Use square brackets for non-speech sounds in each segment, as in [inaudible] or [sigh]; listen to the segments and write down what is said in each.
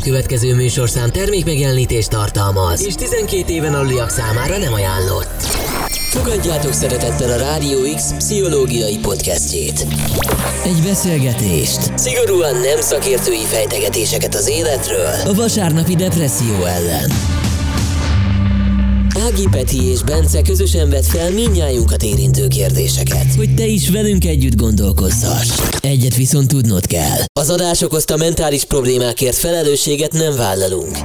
A következő műsorszám termékmegjelenítést tartalmaz, és 12 éven aluliak számára nem ajánlott. Fogadjátok szeretettel a Rádió X pszichológiai podcastjét. Egy beszélgetést, szigorúan nem szakértői fejtegetéseket az életről, a vasárnapi depresszió ellen. Ági Peti és Bence közösen vett fel minnyájunkat érintő kérdéseket, hogy te is velünk együtt gondolkozhass. Egyet viszont tudnod kell. Az adás okozta mentális problémákért felelősséget nem vállalunk.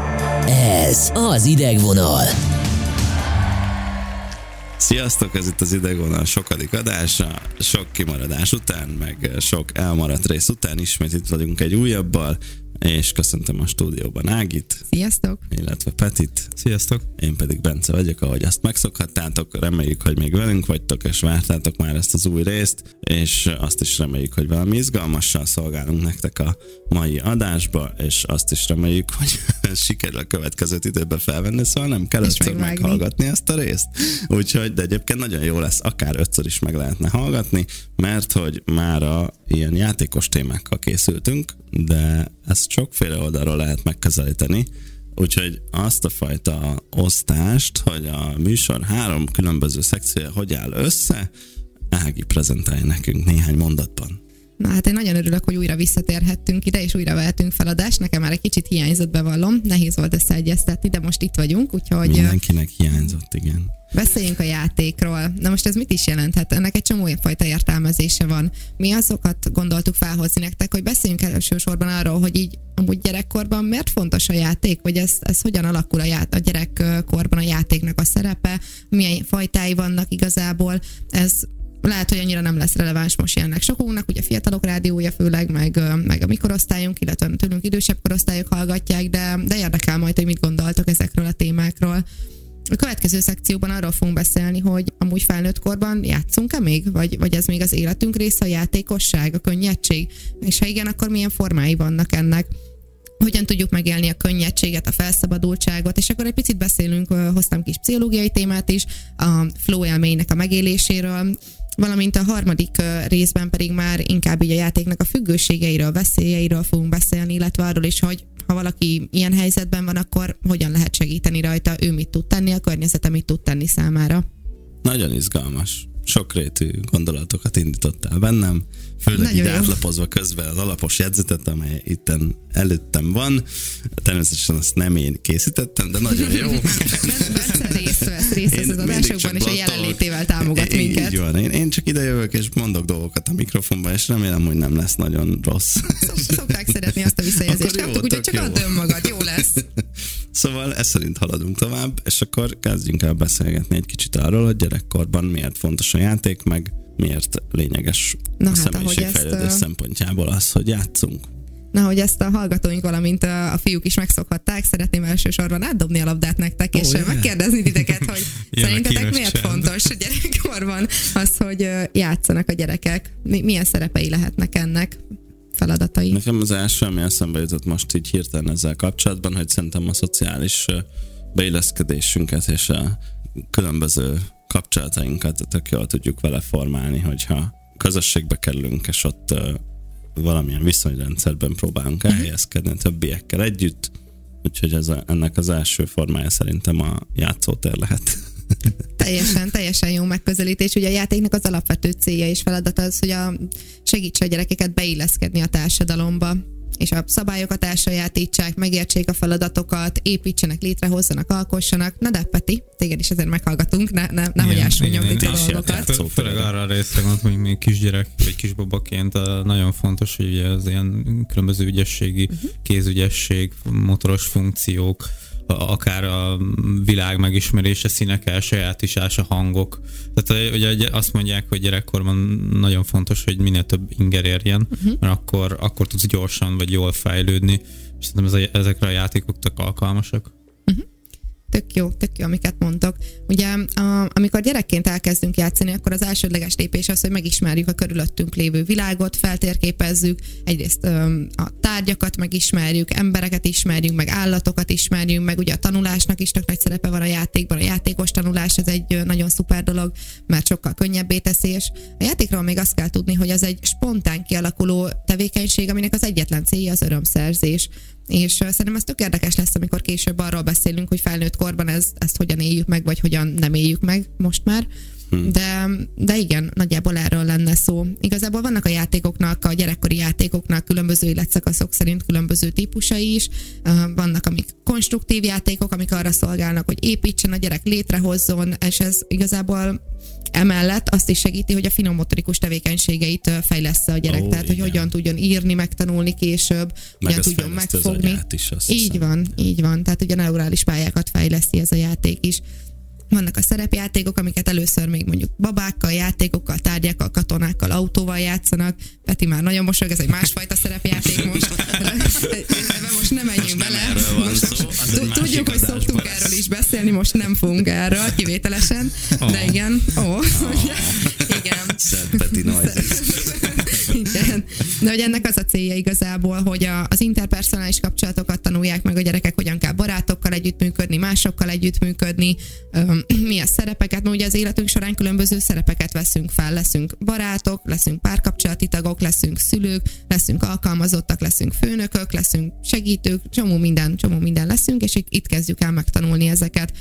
Ez az idegvonal. Sziasztok, ez itt az idegvonal sokadik adása, sok kimaradás után, meg sok elmaradt rész után ismét itt vagyunk egy újabbal, és köszöntöm a stúdióban Ágit. Sziasztok! Illetve Petit. Sziasztok! Én pedig Bence vagyok, ahogy azt megszokhattátok. Reméljük, hogy még velünk vagytok, és vártátok már ezt az új részt, és azt is reméljük, hogy valami izgalmassal szolgálunk nektek a mai adásba, és azt is reméljük, hogy [laughs] sikerül a következőt időben felvenni, szóval nem kell ötször meghallgatni ezt a részt. Úgyhogy, de egyébként nagyon jó lesz, akár ötször is meg lehetne hallgatni, mert hogy már a ilyen játékos témákkal készültünk, de ezt sokféle oldalról lehet megközelíteni, úgyhogy azt a fajta osztást, hogy a műsor három különböző szekciója hogy áll össze, Ági prezentálja nekünk néhány mondatban. Na hát én nagyon örülök, hogy újra visszatérhettünk ide, és újra vehetünk feladást. Nekem már egy kicsit hiányzott, bevallom. Nehéz volt összeegyeztetni, de most itt vagyunk, úgyhogy... Mindenkinek hiányzott, igen. Beszéljünk a játékról. Na most ez mit is jelenthet? Ennek egy csomó fajta értelmezése van. Mi azokat gondoltuk felhozni nektek, hogy beszéljünk elsősorban arról, hogy így amúgy gyerekkorban miért fontos a játék, vagy ez, ez hogyan alakul a, ját, a gyerekkorban a játéknak a szerepe, milyen fajtái vannak igazából. Ez lehet, hogy annyira nem lesz releváns most jelenleg sokunknak, ugye fiatalok rádiója főleg, meg, meg a mikorosztályunk, illetve tőlünk idősebb korosztályok hallgatják, de, de érdekel majd, hogy mit gondoltok ezekről a témákról. A következő szekcióban arról fogunk beszélni, hogy amúgy felnőtt korban játszunk-e még, vagy, vagy ez még az életünk része, a játékosság, a könnyedség, és ha igen, akkor milyen formái vannak ennek? Hogyan tudjuk megélni a könnyedséget, a felszabadultságot, és akkor egy picit beszélünk, hoztam kis pszichológiai témát is, a flow élménynek a megéléséről, valamint a harmadik részben pedig már inkább így a játéknak a függőségeiről, veszélyeiről fogunk beszélni, illetve arról is, hogy ha valaki ilyen helyzetben van, akkor hogyan lehet segíteni rajta, ő mit tud tenni, a környezete mit tud tenni számára. Nagyon izgalmas sokrétű gondolatokat indítottál bennem, főleg Nagyon jó. átlapozva közben az alapos jegyzetet, amely itten előttem van. Természetesen azt nem én készítettem, de nagyon jó. Vesz, részt az adásokban, és a jelenlétével támogat én, minket. Így van, én, én csak ide jövök, és mondok dolgokat a mikrofonban, és remélem, hogy nem lesz nagyon rossz. Szokták szeretni azt a visszajelzést. Kaptuk, úgyhogy csak add önmagad, jó lesz. [laughs] Szóval ez szerint haladunk tovább, és akkor kezdjünk el beszélgetni egy kicsit arról, hogy gyerekkorban miért fontos a játék, meg miért lényeges Na, a hát, személyiségfejlődés ezt, szempontjából az, hogy játszunk. Na, hogy ezt a hallgatóink, valamint a, a fiúk is megszokhatták, szeretném elsősorban átdobni a labdát nektek, oh, és yeah. megkérdezni titeket, [laughs] hogy szerintetek miért csend. fontos gyerekkorban az, hogy játszanak a gyerekek? Milyen szerepei lehetnek ennek? feladatai. Nekem az első, ami eszembe jutott most így hirtelen ezzel kapcsolatban, hogy szerintem a szociális beilleszkedésünket és a különböző kapcsolatainkat tök jól tudjuk vele formálni, hogyha közösségbe kerülünk, és ott valamilyen viszonyrendszerben próbálunk mhm. elhelyezkedni a többiekkel együtt, úgyhogy ez a, ennek az első formája szerintem a játszótér lehet. [laughs] Teljesen, teljesen jó megközelítés. Ugye a játéknak az alapvető célja és feladata az, hogy a segítse a gyerekeket beilleszkedni a társadalomba és a szabályokat elsajátítsák, megértsék a feladatokat, építsenek, létrehozzanak, alkossanak. Na de Peti, téged is ezért meghallgatunk, ne, ne, nehogy itt a dolgokat. Főleg arra a részre van, hogy még kisgyerek vagy kisbabaként nagyon fontos, hogy az ilyen különböző ügyességi, uh-huh. kézügyesség, motoros funkciók, akár a világ megismerése, színek elsajátítása, hangok. Tehát ugye azt mondják, hogy gyerekkorban nagyon fontos, hogy minél több inger érjen, uh-huh. mert akkor, akkor tudsz gyorsan vagy jól fejlődni, és szerintem ezekre a játékok tök alkalmasak. Tök jó, tök jó, amiket mondtok. Ugye, a, amikor gyerekként elkezdünk játszani, akkor az elsődleges lépés az, hogy megismerjük a körülöttünk lévő világot, feltérképezzük, egyrészt a tárgyakat megismerjük, embereket ismerjük, meg állatokat ismerjük, meg ugye a tanulásnak is tök nagy szerepe van a játékban, a játékos tanulás ez egy nagyon szuper dolog, mert sokkal könnyebbé teszi, és a játékról még azt kell tudni, hogy az egy spontán kialakuló tevékenység, aminek az egyetlen célja az örömszerzés. És szerintem ez tök érdekes lesz, amikor később arról beszélünk, hogy felnőtt korban ez, ezt hogyan éljük meg, vagy hogyan nem éljük meg most már. Hmm. De, de igen, nagyjából erről lenne szó. Igazából vannak a játékoknak, a gyerekkori játékoknak különböző életszakaszok szerint különböző típusai is. Vannak, amik konstruktív játékok, amik arra szolgálnak, hogy építsen a gyerek, létrehozzon, és ez igazából emellett azt is segíti, hogy a finomotorikus tevékenységeit fejlesz a gyerek, oh, tehát igen. hogy hogyan tudjon írni, megtanulni később, Meg hogyan tudjon megfogni. Is, így hiszem. van, így van. Tehát ugye neurális pályákat fejleszti ez a játék is. Vannak a szerepjátékok, amiket először még mondjuk babákkal, játékokkal, tárgyakkal, katonákkal, autóval játszanak. Peti már nagyon mosolyog, ez egy másfajta szerepjáték most. Ebben most nem menjünk bele. Most, tudjuk, hogy szoktunk erről is beszélni, most nem fogunk erről, kivételesen. Oh. De igen. Ó, oh. oh. [laughs] igen. Szent Peti [laughs] igen. De hogy ennek az a célja igazából, hogy a, az interpersonális kapcsolatokat tanulják meg a gyerekek, hogyan kell barátokkal együttműködni, másokkal együttműködni, mi a szerepeket, mert ugye az életünk során különböző szerepeket veszünk fel. Leszünk barátok, leszünk párkapcsolati tagok, leszünk szülők, leszünk alkalmazottak, leszünk főnökök, leszünk segítők, csomó minden, csomó minden leszünk, és itt kezdjük el megtanulni ezeket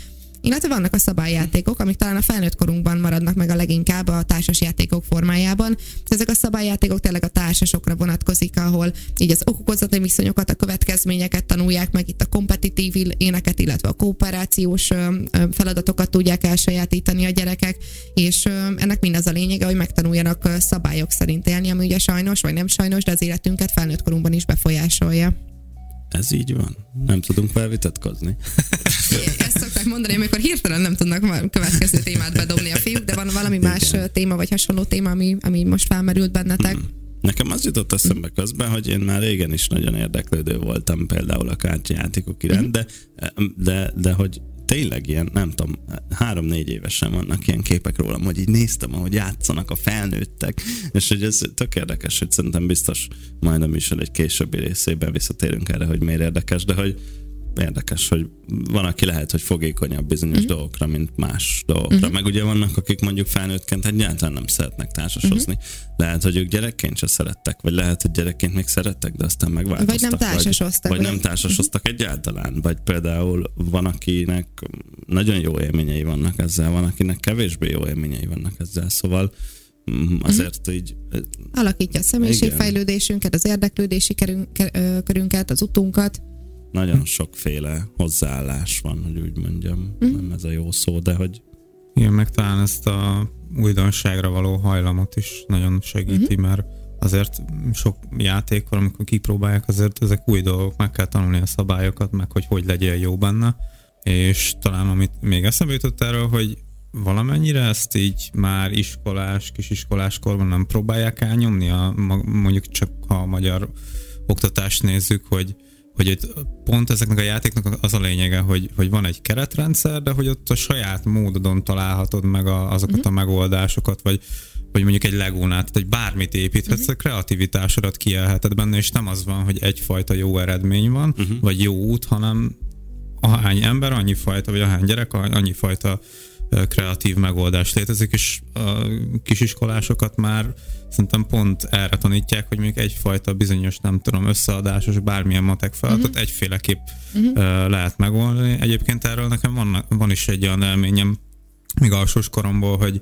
illetve vannak a szabályjátékok, amik talán a felnőtt korunkban maradnak meg a leginkább a társas játékok formájában. Ezek a szabályjátékok tényleg a társasokra vonatkozik, ahol így az okokozati viszonyokat, a következményeket tanulják meg, itt a kompetitív éneket, illetve a kooperációs feladatokat tudják elsajátítani a gyerekek, és ennek mind az a lényege, hogy megtanuljanak szabályok szerint élni, ami ugye sajnos, vagy nem sajnos, de az életünket felnőtt korunkban is befolyásolja. Ez így van. Nem tudunk vele vitatkozni. Ezt szokták mondani, amikor hirtelen nem tudnak következő témát bedobni a fiúk, de van valami Igen. más téma, vagy hasonló téma, ami, ami most felmerült bennetek. Hmm. Nekem az jutott eszembe közben, hogy én már régen is nagyon érdeklődő voltam például a kártyajátékok iránt, de, de, de hogy tényleg ilyen, nem tudom, három-négy évesen vannak ilyen képek rólam, hogy így néztem, ahogy játszanak a felnőttek, és hogy ez tök érdekes, hogy szerintem biztos majd a műsor egy későbbi részében visszatérünk erre, hogy miért érdekes, de hogy érdekes, hogy van, aki lehet, hogy fogékonyabb bizonyos uh-huh. dolgokra, mint más dolgokra. Uh-huh. Meg ugye vannak, akik mondjuk felnőttként egyáltalán nem szeretnek társasozni. Uh-huh. Lehet, hogy ők gyerekként se szerettek, vagy lehet, hogy gyerekként még szerettek, de aztán megváltoztak. Vagy nem társasoztak. Vagy, vagy nem társasoztak uh-huh. egyáltalán. Vagy például van, akinek nagyon jó élményei vannak ezzel, van, akinek kevésbé jó élményei vannak ezzel. Szóval mm, azért uh-huh. így... Alakítja a személyiségfejlődésünket, az érdeklődési körünket, az utunkat nagyon sokféle hozzáállás van, hogy úgy mondjam, mm. nem ez a jó szó, de hogy... Igen, meg talán ezt a újdonságra való hajlamot is nagyon segíti, mm-hmm. mert azért sok játékon, amikor kipróbálják, azért ezek új dolgok, meg kell tanulni a szabályokat, meg hogy hogy legyél jó benne, és talán amit még eszembe jutott erről, hogy valamennyire ezt így már iskolás, kisiskolás korban nem próbálják elnyomni, a, mondjuk csak ha a magyar oktatást nézzük, hogy hogy itt pont ezeknek a játéknak az a lényege, hogy, hogy van egy keretrendszer, de hogy ott a saját módodon találhatod meg a, azokat uh-huh. a megoldásokat, vagy, vagy mondjuk egy legónát, tehát egy bármit építhetsz, uh-huh. a kreativitásodat kielheted benne, és nem az van, hogy egyfajta jó eredmény van, uh-huh. vagy jó út, hanem ahány ember, annyi fajta, vagy ahány gyerek, annyi fajta kreatív megoldás létezik, és a kisiskolásokat már szerintem pont erre tanítják, hogy még egyfajta bizonyos, nem tudom, összeadásos bármilyen matek feladatot uh-huh. egyféleképp uh-huh. lehet megoldani. Egyébként erről nekem van, van is egy olyan elményem, még alsós koromból, hogy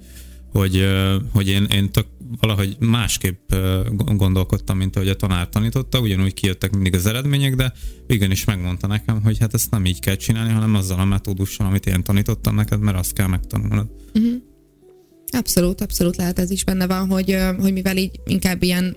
hogy, hogy én, én tök valahogy másképp gondolkodtam, mint ahogy a tanár tanította, ugyanúgy kijöttek mindig az eredmények, de igenis megmondta nekem, hogy hát ezt nem így kell csinálni, hanem azzal a metódussal, amit én tanítottam neked, mert azt kell megtanulnod. Uh-huh. Abszolút, abszolút lehet ez is benne van, hogy, hogy mivel így inkább ilyen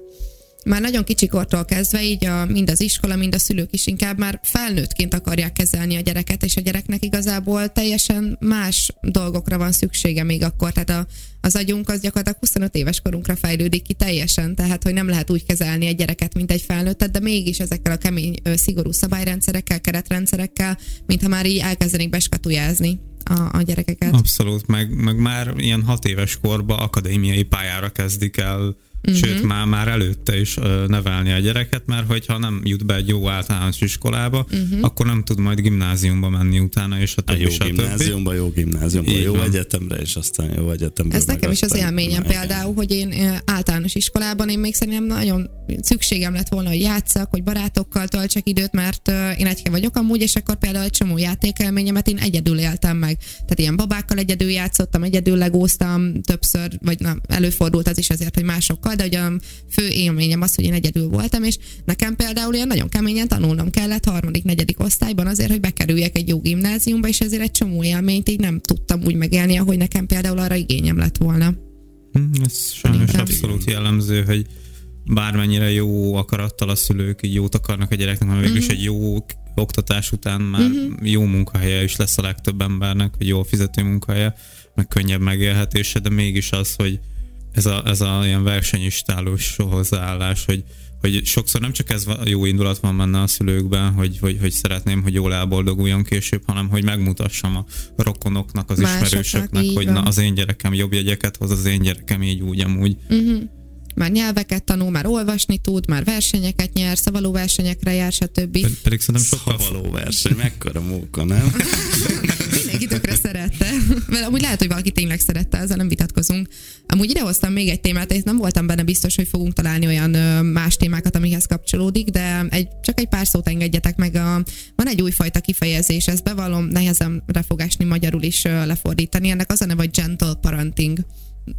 már nagyon kicsikortól kezdve így a, mind az iskola, mind a szülők is inkább már felnőttként akarják kezelni a gyereket, és a gyereknek igazából teljesen más dolgokra van szüksége még akkor. Tehát a, az agyunk az gyakorlatilag 25 éves korunkra fejlődik ki teljesen, tehát hogy nem lehet úgy kezelni egy gyereket, mint egy felnőttet, de mégis ezekkel a kemény, szigorú szabályrendszerekkel, keretrendszerekkel, mintha már így elkezdenék beskatujázni a, a gyerekeket. Abszolút, meg, meg már ilyen hat éves korba akadémiai pályára kezdik el uh-huh. sőt már, már előtte is nevelni a gyereket, mert hogyha nem jut be egy jó általános iskolába, uh-huh. akkor nem tud majd gimnáziumba menni utána, és a többi, a jó gimnáziumba, jó gimnáziumba, Így jó van. egyetemre, és aztán jó egyetemre. Ez nekem is az élményem például, hogy én általános iskolában én még szerintem nagyon szükségem lett volna, hogy játszak, hogy barátokkal töltsek időt, mert én egyke vagyok amúgy, és akkor például egy csomó játékelményemet én egyedül éltem meg. Tehát ilyen babákkal egyedül játszottam, egyedül legóztam többször, vagy nem, előfordult az is azért, hogy másokkal, de ugye a fő élményem az, hogy én egyedül voltam, és nekem például ilyen nagyon keményen tanulnom kellett harmadik, negyedik osztályban azért, hogy bekerüljek egy jó gimnáziumba, és ezért egy csomó élményt így nem tudtam úgy megélni, ahogy nekem például arra igényem lett volna. Hm, ez sajnos abszolút jellemző, hogy bármennyire jó akarattal a szülők így jót akarnak a gyereknek, mert végül is mhm. egy jó oktatás után már uh-huh. jó munkahelye is lesz a legtöbb embernek, vagy jól fizető munkahelye, meg könnyebb megélhetése, de mégis az, hogy ez a, ez a ilyen versenyistálós hozzáállás, hogy, hogy sokszor nem csak ez jó indulat van benne a szülőkben, hogy, hogy, hogy szeretném, hogy jól elboldoguljon később, hanem hogy megmutassam a rokonoknak, az Másoknak, ismerősöknek, hogy na, az én gyerekem jobb jegyeket hoz, az én gyerekem így úgy amúgy. Uh-huh már nyelveket tanul, már olvasni tud, már versenyeket nyer, szavaló versenyekre jár, stb. Ped- pedig szerintem sokkal szavaló verseny, mekkora móka, nem? [laughs] Mindenki tökre szerette. Mert amúgy lehet, hogy valaki tényleg szerette, ezzel nem vitatkozunk. Amúgy idehoztam még egy témát, és nem voltam benne biztos, hogy fogunk találni olyan más témákat, amihez kapcsolódik, de egy, csak egy pár szót engedjetek meg. A, van egy újfajta kifejezés, ezt bevallom, nehezemre fog esni magyarul is lefordítani. Ennek az a neve, hogy gentle parenting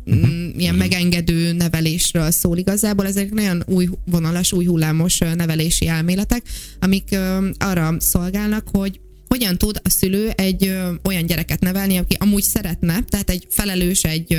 uh-huh. ilyen uh-huh. megengedő nevelésről szól igazából. Ezek nagyon új vonalas, új hullámos nevelési elméletek, amik arra szolgálnak, hogy hogyan tud a szülő egy olyan gyereket nevelni, aki amúgy szeretne, tehát egy felelős, egy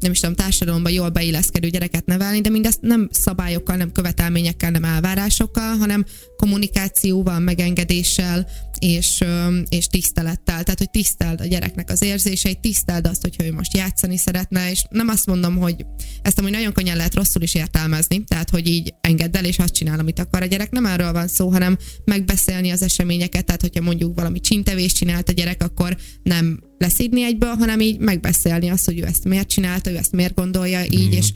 nem is tudom, társadalomban jól beilleszkedő gyereket nevelni, de mindezt nem szabályokkal, nem követelményekkel, nem elvárásokkal, hanem kommunikációval, megengedéssel és, és tisztelettel. Tehát, hogy tiszteld a gyereknek az érzéseit, tiszteld azt, hogyha ő most játszani szeretne, és nem azt mondom, hogy ezt amúgy nagyon könnyen lehet rosszul is értelmezni, tehát, hogy így engedd el, és azt csinál, amit akar a gyerek. Nem erről van szó, hanem megbeszélni az eseményeket, tehát, hogyha mondjuk valami csintevést csinált a gyerek, akkor nem leszídni egyből, hanem így megbeszélni azt, hogy ő ezt miért csinálta, ő ezt miért gondolja így, mm. és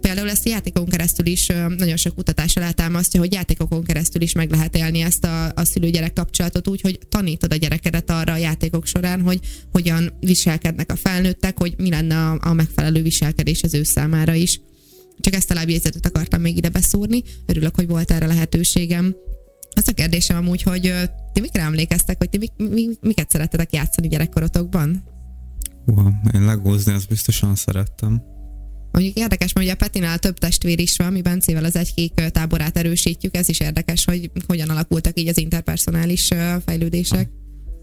például ezt a játékon keresztül is nagyon sok kutatás alátámasztja, hogy játékokon keresztül is meg lehet élni ezt a, a szülő-gyerek kapcsolatot úgy, hogy tanítod a gyerekedet arra a játékok során, hogy hogyan viselkednek a felnőttek, hogy mi lenne a, a megfelelő viselkedés az ő számára is. Csak ezt a lábjegyzetet akartam még ide beszúrni. Örülök, hogy volt erre lehetőségem. Az a kérdésem amúgy, hogy ti mikre emlékeztek, hogy ti mik, mik, miket szerettetek játszani gyerekkorotokban? Uha, én legózni azt biztosan szerettem. Mondjuk érdekes, mert ugye a Petinál több testvér is van, mi Bencével az egykék táborát erősítjük, ez is érdekes, hogy hogyan alakultak így az interpersonális fejlődések.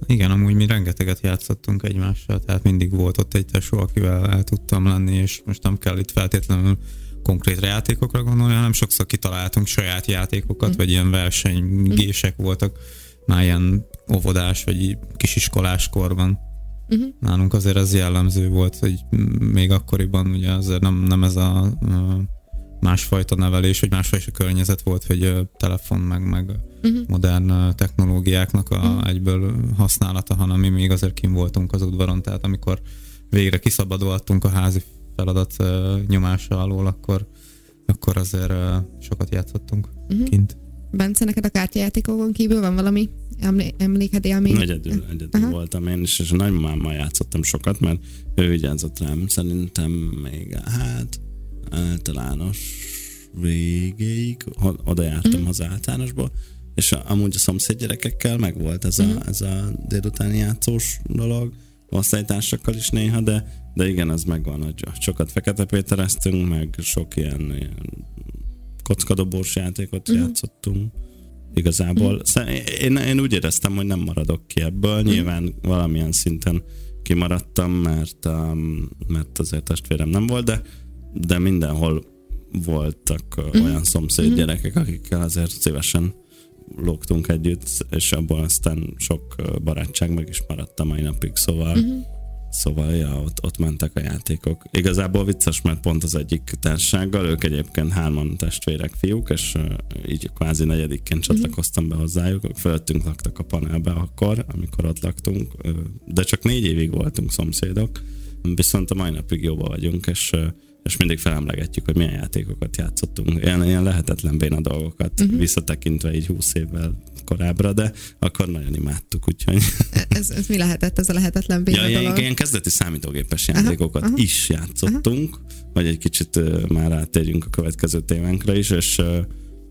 Igen, amúgy mi rengeteget játszottunk egymással, tehát mindig volt ott egy tesó, akivel el tudtam lenni, és most nem kell itt feltétlenül konkrét játékokra gondolni, hanem sokszor kitaláltunk saját játékokat, mm. vagy ilyen versenygések mm. voltak már ilyen óvodás, vagy kisiskolás korban. Uh-huh. Nálunk azért ez jellemző volt, hogy még akkoriban ugye azért nem, nem ez a másfajta nevelés, vagy másfajta környezet volt, hogy telefon meg, meg uh-huh. modern technológiáknak a uh-huh. egyből használata, hanem mi még azért kim voltunk az udvaron, tehát amikor végre kiszabadultunk a házi feladat nyomása alól, akkor, akkor azért sokat játszottunk uh-huh. kint. Bence, neked a kártyajátékokon kívül van valami emlé- emléked, élmény? Egyedül, egyedül Aha. voltam én is, és a nagymamámmal játszottam sokat, mert ő vigyázott rám, szerintem még hát általános végéig, oda jártam mm. az általánosba, és amúgy a szomszéd gyerekekkel meg volt ez a, mm. ez a délutáni játszós dolog, osztálytársakkal is néha, de, de igen, az megvan, hogy sokat Fekete Pétereztünk, meg sok ilyen, ilyen kockadobós játékot mm. játszottunk. Igazából mm. én, én úgy éreztem, hogy nem maradok ki ebből. Mm. Nyilván valamilyen szinten kimaradtam, mert, um, mert azért testvérem nem volt, de, de mindenhol voltak mm. olyan szomszéd mm. gyerekek, akikkel azért szívesen lógtunk együtt, és abból aztán sok barátság meg is maradt a mai napig, szóval mm-hmm Szóval, ja, ott, ott mentek a játékok. Igazából vicces, mert pont az egyik társággal, ők egyébként hárman testvérek fiúk, és így kvázi negyedikként uh-huh. csatlakoztam be hozzájuk, ők fölöttünk laktak a panelbe akkor, amikor ott laktunk, de csak négy évig voltunk szomszédok, viszont a mai napig jobban vagyunk, és és mindig felemlegetjük, hogy milyen játékokat játszottunk. Ilyen, ilyen lehetetlen béna dolgokat uh-huh. visszatekintve így 20 évvel korábbra, de akkor nagyon imádtuk, úgyhogy... Ez, ez mi lehetett, ez a lehetetlen béna ja, dolog? Ilyen, ilyen kezdeti számítógépes játékokat aha, aha. is játszottunk, aha. vagy egy kicsit már átérjünk a következő témánkra is, és,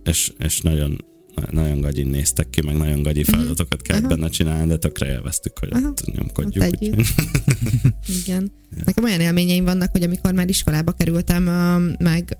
és, és nagyon nagyon gagyin néztek ki, meg nagyon gagyi mhm. feladatokat kell uh-huh. benne csinálni, de tökre élveztük, hogy uh-huh. ott nyomkodjuk. Ott [laughs] Igen. Ja. Nekem olyan élményeim vannak, hogy amikor már iskolába kerültem, meg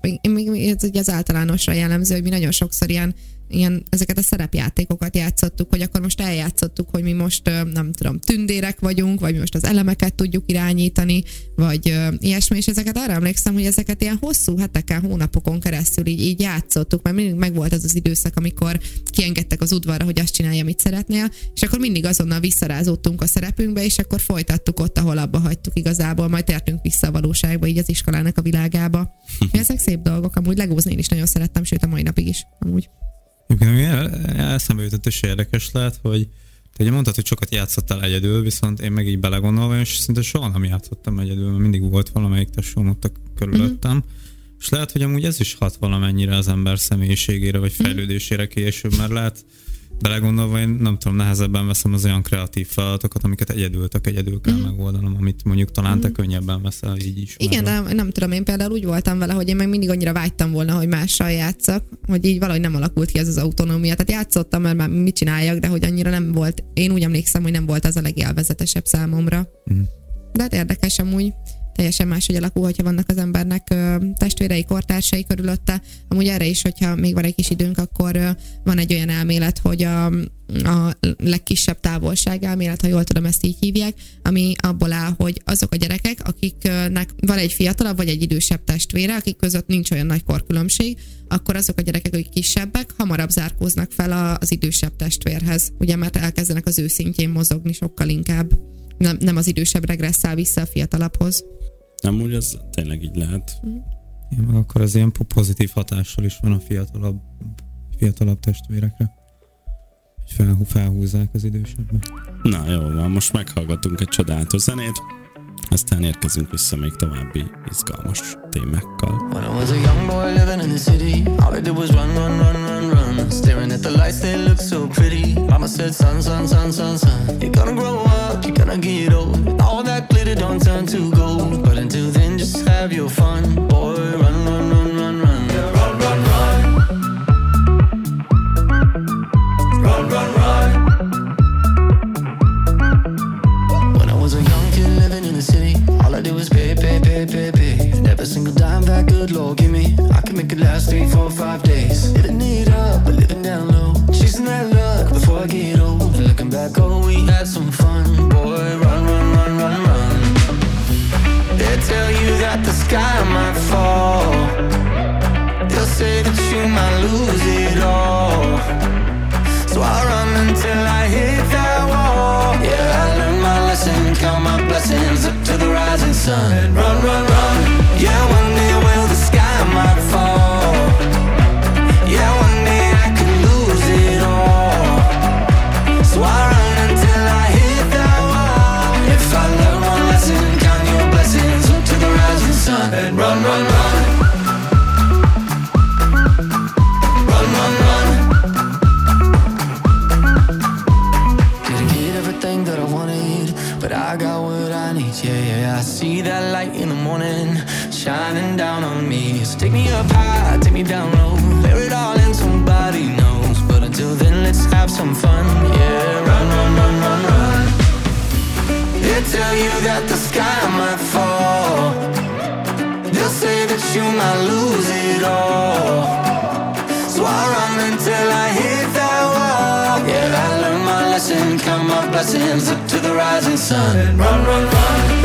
ez az általánosra jellemző, hogy mi nagyon sokszor ilyen ilyen, ezeket a szerepjátékokat játszottuk, hogy akkor most eljátszottuk, hogy mi most nem tudom, tündérek vagyunk, vagy mi most az elemeket tudjuk irányítani, vagy ilyesmi, és ezeket arra emlékszem, hogy ezeket ilyen hosszú heteken, hónapokon keresztül így, így játszottuk, mert mindig megvolt az az időszak, amikor kiengedtek az udvarra, hogy azt csinálja, amit szeretnél, és akkor mindig azonnal visszarázódtunk a szerepünkbe, és akkor folytattuk ott, ahol abba hagytuk igazából, majd tértünk vissza a valóságba, így az iskolának a világába. [laughs] Ezek szép dolgok, amúgy legózni én is nagyon szerettem, sőt a mai napig is, amúgy. Eszembe jutott, és érdekes lehet, hogy te ugye mondtad, hogy sokat játszottál egyedül, viszont én meg így belegondolva, és szinte soha nem játszottam egyedül, mert mindig volt valamelyik tesóm ott körülöttem. Mm-hmm. És lehet, hogy amúgy ez is hat valamennyire az ember személyiségére, vagy mhm. fejlődésére később, mert lehet, belegondolva én nem tudom, nehezebben veszem az olyan kreatív feladatokat, amiket egyedül, csak egyedül kell mm. megoldanom, amit mondjuk talán te mm. könnyebben veszel így is. Igen, de nem tudom, én például úgy voltam vele, hogy én meg mindig annyira vágytam volna, hogy mással játszak, hogy így valahogy nem alakult ki ez az autonómia. Tehát játszottam, mert már mit csináljak, de hogy annyira nem volt, én úgy emlékszem, hogy nem volt az a legélvezetesebb számomra. Mm. De hát érdekes amúgy teljesen máshogy alakul, hogyha vannak az embernek testvérei, kortársai körülötte. Amúgy erre is, hogyha még van egy kis időnk, akkor van egy olyan elmélet, hogy a, a legkisebb távolság elmélet, ha jól tudom, ezt így hívják, ami abból áll, hogy azok a gyerekek, akiknek van egy fiatalabb vagy egy idősebb testvére, akik között nincs olyan nagy korkülönbség, akkor azok a gyerekek, akik kisebbek, hamarabb zárkóznak fel az idősebb testvérhez, ugye mert elkezdenek az ő mozogni sokkal inkább. Nem, nem az idősebb regresszál vissza a fiatalabbhoz. Nem úgy, ez tényleg így lehet. Igen, meg akkor az ilyen pozitív hatással is van a fiatalabb, fiatalabb testvérekre. Hogy fel, felhúzzák az idősebbek. Na jó, van, most meghallgatunk egy csodálatos zenét, aztán érkezünk vissza még további izgalmas témákkal. When I was a young boy living in the city, all I did was run, run, run, run, run. Staring at the lights, they look so pretty. Mama said, son, son, son, son, son, you're gonna grow up, you're gonna get old. All that glitter don't turn to gold. But until then, just have your fun, boy, run, run, run. Run, run. Yeah, run, run, run. Run, run, run. When I was a young kid living in the city, all I did was pay, pay, pay, pay, pay. And every single dime that good Lord give me, I can make it last three, four, five days. Living it up, but living down low. Chasing that before I get old. And looking back, oh, we had some fun. Boy, run, run, run, run, run. They tell you that the sky might fall. They'll say that you might lose it all. So I run until I hit that wall. Yeah, I learned my lesson, count my blessings up to the rising sun. Run, run, run. Yeah, one day see that light in the morning shining down on me. So take me up high, take me down low, bear it all in somebody knows. But until then, let's have some fun. Yeah, run, run, run, run, run. They tell you that the sky might fall. They'll say that you might lose it all. So I run until I hit that wall. Yeah, I learned my lesson, count my blessings up to the rising sun. Run, run, run.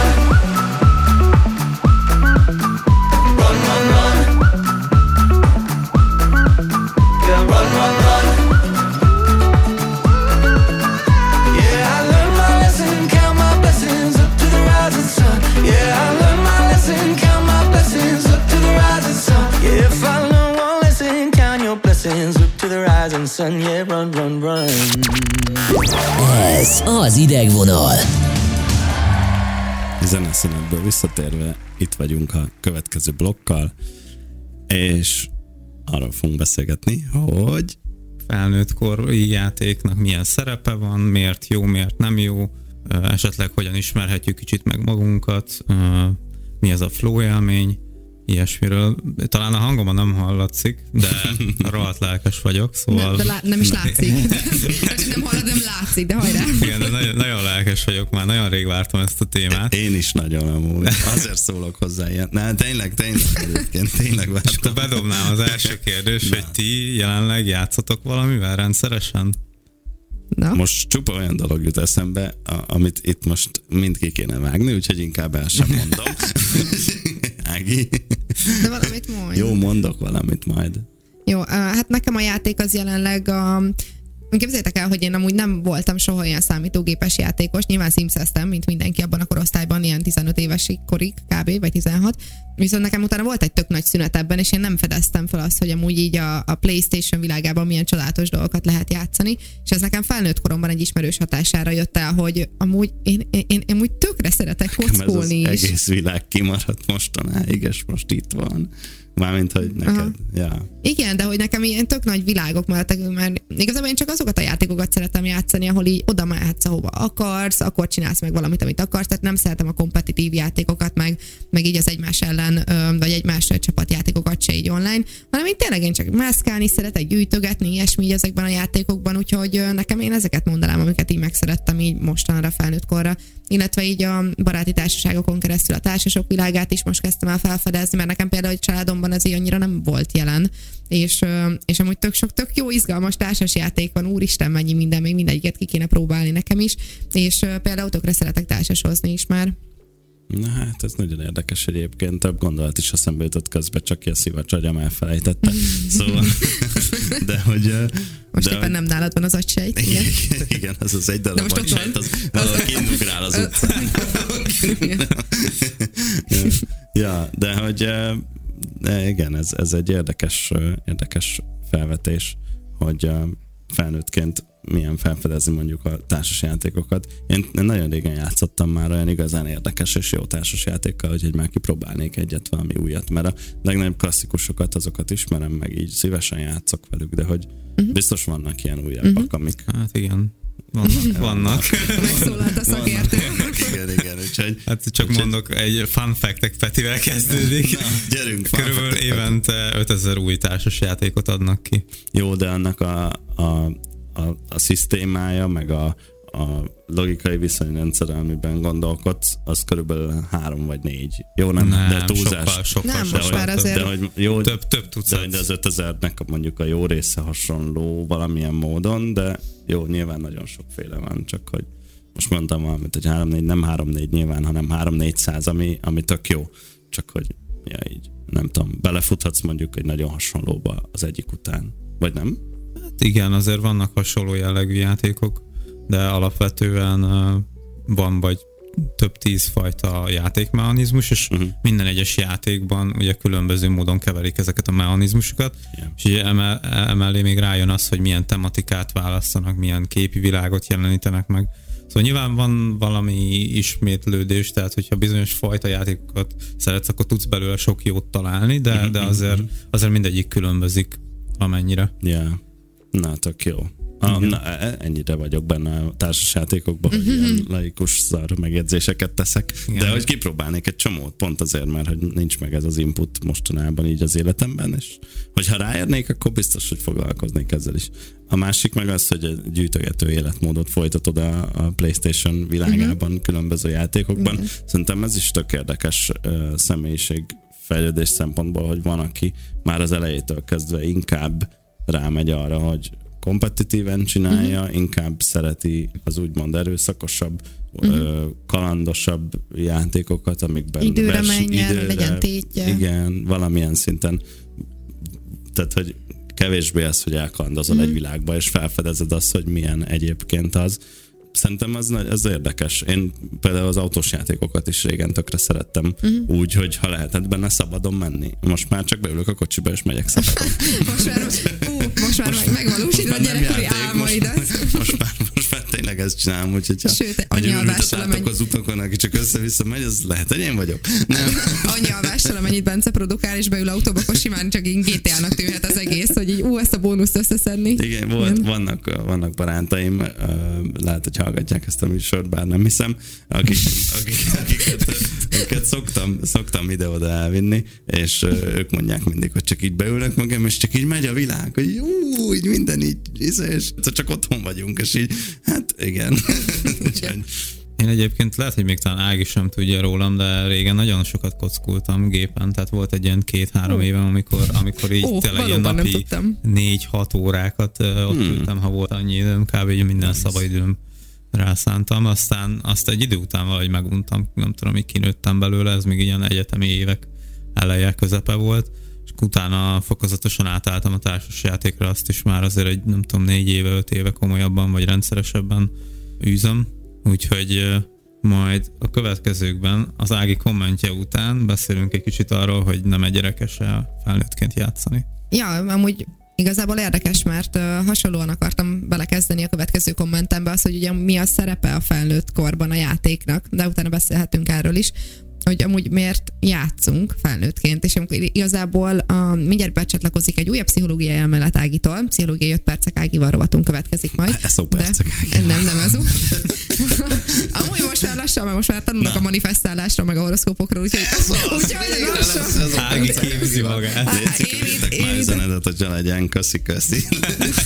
son, yeah, run, run, run. Ez az idegvonal. Zeneszünetből visszatérve, itt vagyunk a következő blokkal, és arról fogunk beszélgetni, hogy felnőtt kori játéknak milyen szerepe van, miért jó, miért nem jó, esetleg hogyan ismerhetjük kicsit meg magunkat, mi ez a flow élmény, ilyesmiről. Talán a hangomban nem hallatszik, de [laughs] rohadt lelkes vagyok, szóval... Nem, de lá- nem is látszik. nem hallod, nem látszik, de hajrá. Igen, de nagyon, nagyon lelkes vagyok, már nagyon rég vártam ezt a témát. Én is nagyon amúgy. Azért szólok hozzá ilyen. Na, tényleg, tényleg, egyébként, tényleg vártam. És akkor bedobnám az első kérdést, hogy ti jelenleg játszotok valamivel rendszeresen? Na? Most csupa olyan dolog jut eszembe, amit itt most mind ki kéne vágni, úgyhogy inkább el sem mondom. [laughs] Ági. De valamit mondj. Jó, mondok valamit majd. Jó, hát nekem a játék az jelenleg a Képzeljétek el, hogy én amúgy nem voltam soha olyan számítógépes játékos, nyilván szimszeztem, mint mindenki abban a korosztályban, ilyen 15 éves korig, kb. vagy 16. Viszont nekem utána volt egy tök nagy szünet ebben, és én nem fedeztem fel azt, hogy amúgy így a, a PlayStation világában milyen csodálatos dolgokat lehet játszani, és ez nekem felnőtt koromban egy ismerős hatására jött el, hogy amúgy én, én, én, én úgy tökre szeretek kockolni ez az is. egész világ kimaradt mostanáig, és most itt van. Mármint, hogy neked, Aha. ja. Igen, de hogy nekem ilyen tök nagy világok maradtak, mert igazából én csak azokat a játékokat szeretem játszani, ahol így oda mehetsz, ahova akarsz, akkor csinálsz meg valamit, amit akarsz, tehát nem szeretem a kompetitív játékokat, meg, meg így az egymás ellen, vagy egymás csapatjátékokat se így online, hanem én tényleg én csak mászkálni szeretek, gyűjtögetni, ilyesmi így ezekben a játékokban, úgyhogy nekem én ezeket mondanám, amiket így megszerettem így mostanra felnőtt korra illetve így a baráti társaságokon keresztül a társasok világát is most kezdtem el felfedezni, mert nekem például egy családomban ez így annyira nem volt jelen, és, és amúgy tök sok tök jó, izgalmas társasjáték van, úristen, mennyi minden, még mindegyiket ki kéne próbálni nekem is, és például tökre szeretek társasozni is már. Na hát ez nagyon érdekes egyébként, több gondolat is eszembe jutott közben, csak ki a szívacs agyam elfelejtette. [laughs] szóval, de hogy... Most de, éppen nem nálad van az agysejt. Igen, igen [laughs] az az egy darab agysejt, az valaki indugrál az utcán. [laughs] ja, de hogy de igen, ez, ez egy érdekes, érdekes felvetés, hogy felnőttként milyen felfedezni mondjuk a társasjátékokat. Én, én nagyon régen játszottam már olyan igazán érdekes és jó társasjátékkal, hogy egy már kipróbálnék egyet valami újat, mert a legnagyobb klasszikusokat azokat ismerem, meg így szívesen játszok velük, de hogy uh-huh. biztos vannak ilyen újabbak, uh-huh. amik... Hát igen. Vannak. vannak. Megszólalt a szakértő. igen, igen. Úgyhogy, hát csak úgyhogy... mondok, egy fun fact Petivel kezdődik. Na, gyerünk. Körülbelül évente 5000 új társas játékot adnak ki. Jó, de annak a, a a, a szisztémája, meg a, a logikai viszonyrendszer, amiben gondolkodsz, az körülbelül három vagy négy. Jó, nem, nem de túlzás. Sokkal, sokkal, nem, most már azért... De, hogy jó, több, több tucat. De, az 5000-nek mondjuk a jó része hasonló valamilyen módon, de jó, nyilván nagyon sokféle van, csak hogy most mondtam valamit, hogy 3-4, nem 3-4 nyilván, hanem 3-400, ami, ami tök jó. Csak hogy, ja így, nem tudom, belefuthatsz mondjuk egy nagyon hasonlóba az egyik után. Vagy nem? Hát igen, azért vannak hasonló jellegű játékok, de alapvetően van vagy több tíz fajta játékmechanizmus, és uh-huh. minden egyes játékban ugye különböző módon keverik ezeket a mechanizmusokat, yeah. és ugye emel, emellé még rájön az, hogy milyen tematikát választanak, milyen képi világot jelenítenek meg. Szóval nyilván van valami ismétlődés, tehát hogyha bizonyos fajta játékokat szeretsz, akkor tudsz belőle sok jót találni, de, uh-huh. de azért, azért mindegyik különbözik amennyire. Yeah. Na, tök jó. A, na, e, ennyire vagyok benne a társasjátékokban, hogy ilyen laikus szar megjegyzéseket teszek. Igen. De hogy kipróbálnék egy csomót, pont azért, mert hogy nincs meg ez az input mostanában így az életemben, és hogyha ráérnék, akkor biztos, hogy foglalkoznék ezzel is. A másik meg az, hogy egy gyűjtögető életmódot folytatod a, a PlayStation világában, uh-huh. különböző játékokban. Uh-huh. Szerintem ez is tök érdekes uh, személyiség fejlődés szempontból, hogy van, aki már az elejétől kezdve inkább rámegy arra, hogy kompetitíven csinálja, uh-huh. inkább szereti az úgymond erőszakosabb, uh-huh. kalandosabb játékokat, amikben időre vers, menjen, időre, legyen tétje. Igen, valamilyen szinten. Tehát, hogy kevésbé az, hogy elkalandozol uh-huh. egy világba, és felfedezed azt, hogy milyen egyébként az, szerintem az, nagy- az érdekes. Én például az autós játékokat is régen tökre szerettem, uh-huh. úgy, hogy ha lehetett benne szabadon menni. Most már csak beülök a kocsiba, és megyek szabadon. [laughs] Most már, ú, most már meg, megvalósítod a gyerekkori álmaidat. Most, [laughs] most, már, most már tényleg ezt csinálom, úgyhogy Sőt, alvással, látok az utakon, aki csak össze-vissza megy, az lehet, hogy én vagyok. Nem. [laughs] Annyi alvással, amennyit Bence produkál, és beül autóba, akkor simán csak így GTA-nak tűnhet az egész, hogy így ú, ezt a bónuszt összeszedni. Igen, volt, vannak, vannak barátaim, lehet, hogy hallgatják ezt a műsort, bár nem hiszem, akik, akik, akiket, akiket szoktam, szoktam ide-oda elvinni, és ők mondják mindig, hogy csak így beülnek magam, és csak így megy a világ, hogy ú, így minden így, és csak otthon vagyunk, és így, hát igen. [laughs] Én egyébként lehet, hogy még talán Ági sem tudja rólam, de régen nagyon sokat kockultam gépen, tehát volt egy ilyen két-három évem, amikor, amikor így Ó, tényleg ilyen napi négy-hat órákat ott hmm. ültem, ha volt annyi időm, kb. minden szabadidőm rászántam, aztán azt egy idő után valahogy meguntam, nem tudom, hogy kinőttem belőle, ez még ilyen egyetemi évek eleje, közepe volt, és utána fokozatosan átálltam a társas játékra, azt is már azért egy, nem tudom, négy éve, öt éve komolyabban, vagy rendszeresebben űzöm, úgyhogy majd a következőkben az Ági kommentje után beszélünk egy kicsit arról, hogy nem egy gyerekes felnőttként játszani. Ja, amúgy igazából érdekes, mert uh, hasonlóan akartam belekezdeni a következő kommentembe az, hogy ugye mi a szerepe a felnőtt korban a játéknak, de utána beszélhetünk erről is hogy amúgy miért játszunk felnőttként, és amikor igazából a, mindjárt becsatlakozik egy újabb pszichológiai elmélet Ágitól, pszichológiai 5 percek Ágival rovatunk következik majd. Eszó percek de, Nem, nem ez [laughs] Amúgy most már lassan, mert most már tanulnak Na. a manifestálásra, meg a horoszkópokról, úgyhogy, [laughs] úgyhogy lassan. Ági képzi magát. Légy én itt- küldtek én már üzenetet, hogy legyen, köszi, köszi.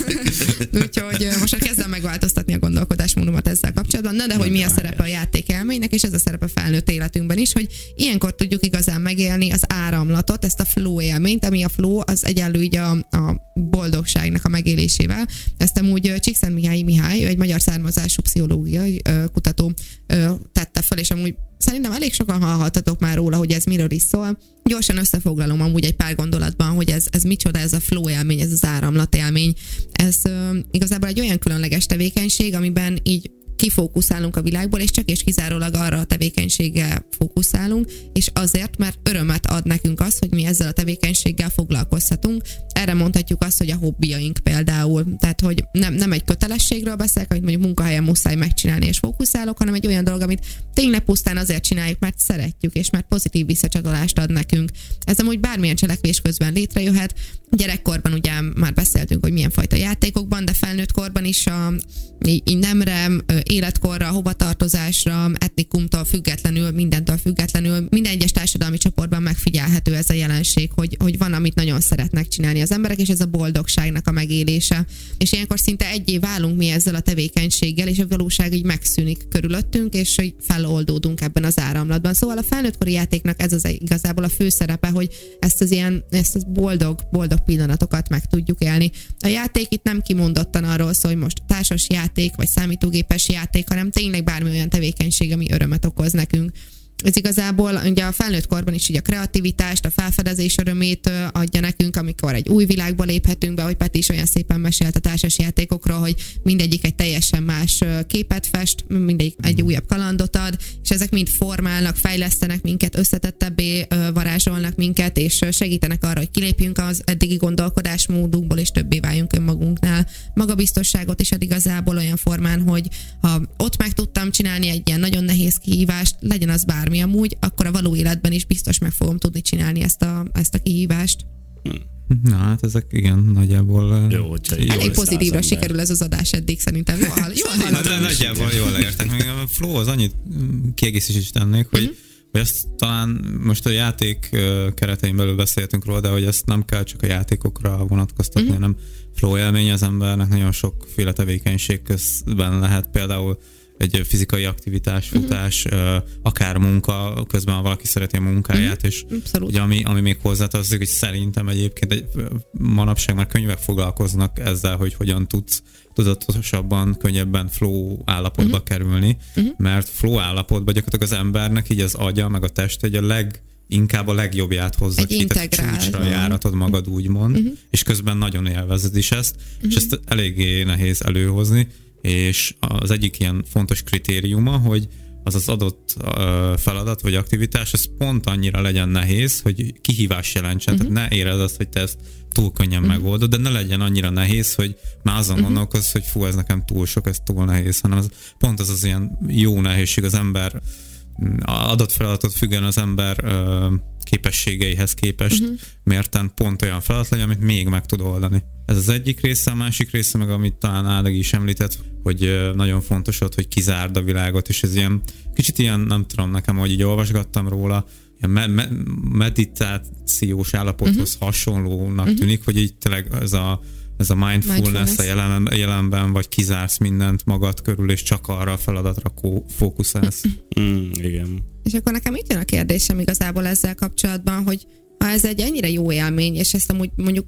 [laughs] Úgyhogy most már kezdem megváltoztatni a gondolkodásmódomat ezzel kapcsolatban. Na de hogy mi a szerepe a játékelménynek, és ez a szerepe felnőtt életünkben is, hogy ilyenkor tudjuk igazán megélni az áramlatot, ezt a flow élményt, ami a flow az egyenlő így a, a boldogságnak a megélésével. Ezt amúgy Csíkszent Mihály Mihály, ő egy magyar származású pszichológiai kutató tette fel, és amúgy szerintem elég sokan hallhattatok már róla, hogy ez miről is szól. Gyorsan összefoglalom amúgy egy pár gondolatban, hogy ez, ez micsoda, ez a flow élmény, ez az áramlat élmény. Ez ö, igazából egy olyan különleges tevékenység, amiben így kifókuszálunk a világból, és csak és kizárólag arra a tevékenységgel fókuszálunk, és azért, mert örömet ad nekünk az, hogy mi ezzel a tevékenységgel foglalkozhatunk. Erre mondhatjuk azt, hogy a hobbiaink például. Tehát, hogy nem, nem egy kötelességről beszélek, amit mondjuk munkahelyen muszáj megcsinálni és fókuszálok, hanem egy olyan dolog, amit tényleg pusztán azért csináljuk, mert szeretjük, és mert pozitív visszacsatolást ad nekünk. Ez amúgy bármilyen cselekvés közben létrejöhet. Gyerekkorban ugye már beszéltünk, hogy milyen fajta játékokban, de felnőtt korban is a, nemre, életkorra, hovatartozásra, etnikumtól függetlenül, mindentől függetlenül, minden egyes társadalmi csoportban megfigyelhető ez a jelenség, hogy, hogy van, amit nagyon szeretnek csinálni az emberek, és ez a boldogságnak a megélése. És ilyenkor szinte egyé válunk mi ezzel a tevékenységgel, és a valóság így megszűnik körülöttünk, és hogy feloldódunk ebben az áramlatban. Szóval a felnőttkori játéknak ez az igazából a fő szerepe, hogy ezt az ilyen, ezt az boldog, boldog pillanatokat meg tudjuk élni. A játék itt nem kimondottan arról szól, hogy most társas játék, vagy számítógépes játék, hanem tényleg bármi olyan tevékenység, ami örömet okoz nekünk. Ez igazából ugye a felnőtt korban is így a kreativitást, a felfedezés örömét adja nekünk, amikor egy új világba léphetünk be, hogy Peti is olyan szépen mesélt a társas játékokról, hogy mindegyik egy teljesen más képet fest, mindegyik egy újabb kalandot ad, és ezek mind formálnak, fejlesztenek minket, összetettebbé varázsolnak minket, és segítenek arra, hogy kilépjünk az eddigi gondolkodásmódunkból, és többé váljunk önmagunknál. Magabiztosságot is ad igazából olyan formán, hogy ha ott meg tudtam csinálni egy ilyen nagyon nehéz kihívást, legyen az bármi amúgy, akkor a való életben is biztos meg fogom tudni csinálni ezt a, ezt a kihívást. Na hát ezek igen, nagyjából Jó, jó Elég pozitívra sikerül ez az adás eddig szerintem. Jól, hall- jól hallottam. de nagyjából jól leértek. Még a flow az annyit mm, kiegészítenék, hogy, Mhm. hogy ezt talán most a játék keretein belül beszéltünk róla, de hogy ezt nem kell csak a játékokra vonatkoztatni, Mhm. hanem flow élmény az embernek nagyon sokféle tevékenység közben lehet például egy fizikai aktivitás, Mhm. futás, ö, akár munka, közben ha valaki szereti a munkáját, és Abszolút. ugye ami, ami még hozzátartozik, hogy szerintem egyébként egy, manapság már könyvek foglalkoznak ezzel, hogy hogyan tudsz tudatosabban, könnyebben flow állapotba uh-huh. kerülni, uh-huh. mert flow állapotban gyakorlatilag az embernek így az agya, meg a test egy a leg inkább a legjobbját hozza Egy ki, tehát csúcsra járatod magad úgymond, uh-huh. és közben nagyon élvezed is ezt, uh-huh. és ezt eléggé nehéz előhozni. És az egyik ilyen fontos kritériuma, hogy az az adott feladat vagy aktivitás, ez pont annyira legyen nehéz, hogy kihívás jelentsen. Uh-huh. Tehát ne érezd azt, hogy te ezt túl könnyen uh-huh. megoldod, de ne legyen annyira nehéz, hogy már azon uh-huh. gondolkozz, hogy fú, ez nekem túl sok, ez túl nehéz, hanem az, pont az az ilyen jó nehézség az ember adott feladatot függően az ember képességeihez képest uh-huh. mérten pont olyan feladat legyen, amit még meg tud oldani. Ez az egyik része, a másik része meg, amit talán Áldeg is említett, hogy nagyon fontos ott, hogy kizárd a világot, és ez ilyen, kicsit ilyen, nem tudom nekem, hogy így olvasgattam róla, ilyen me- me- meditációs állapothoz uh-huh. hasonlónak uh-huh. tűnik, hogy így tényleg ez a ez a mindfulness, mindfulness. a jelen, jelenben, vagy kizársz mindent magad körül, és csak arra a feladatra fókuszálsz. [laughs] Mm, igen. És akkor nekem itt jön a kérdésem igazából ezzel kapcsolatban, hogy ha ez egy ennyire jó élmény, és ezt amúgy mondjuk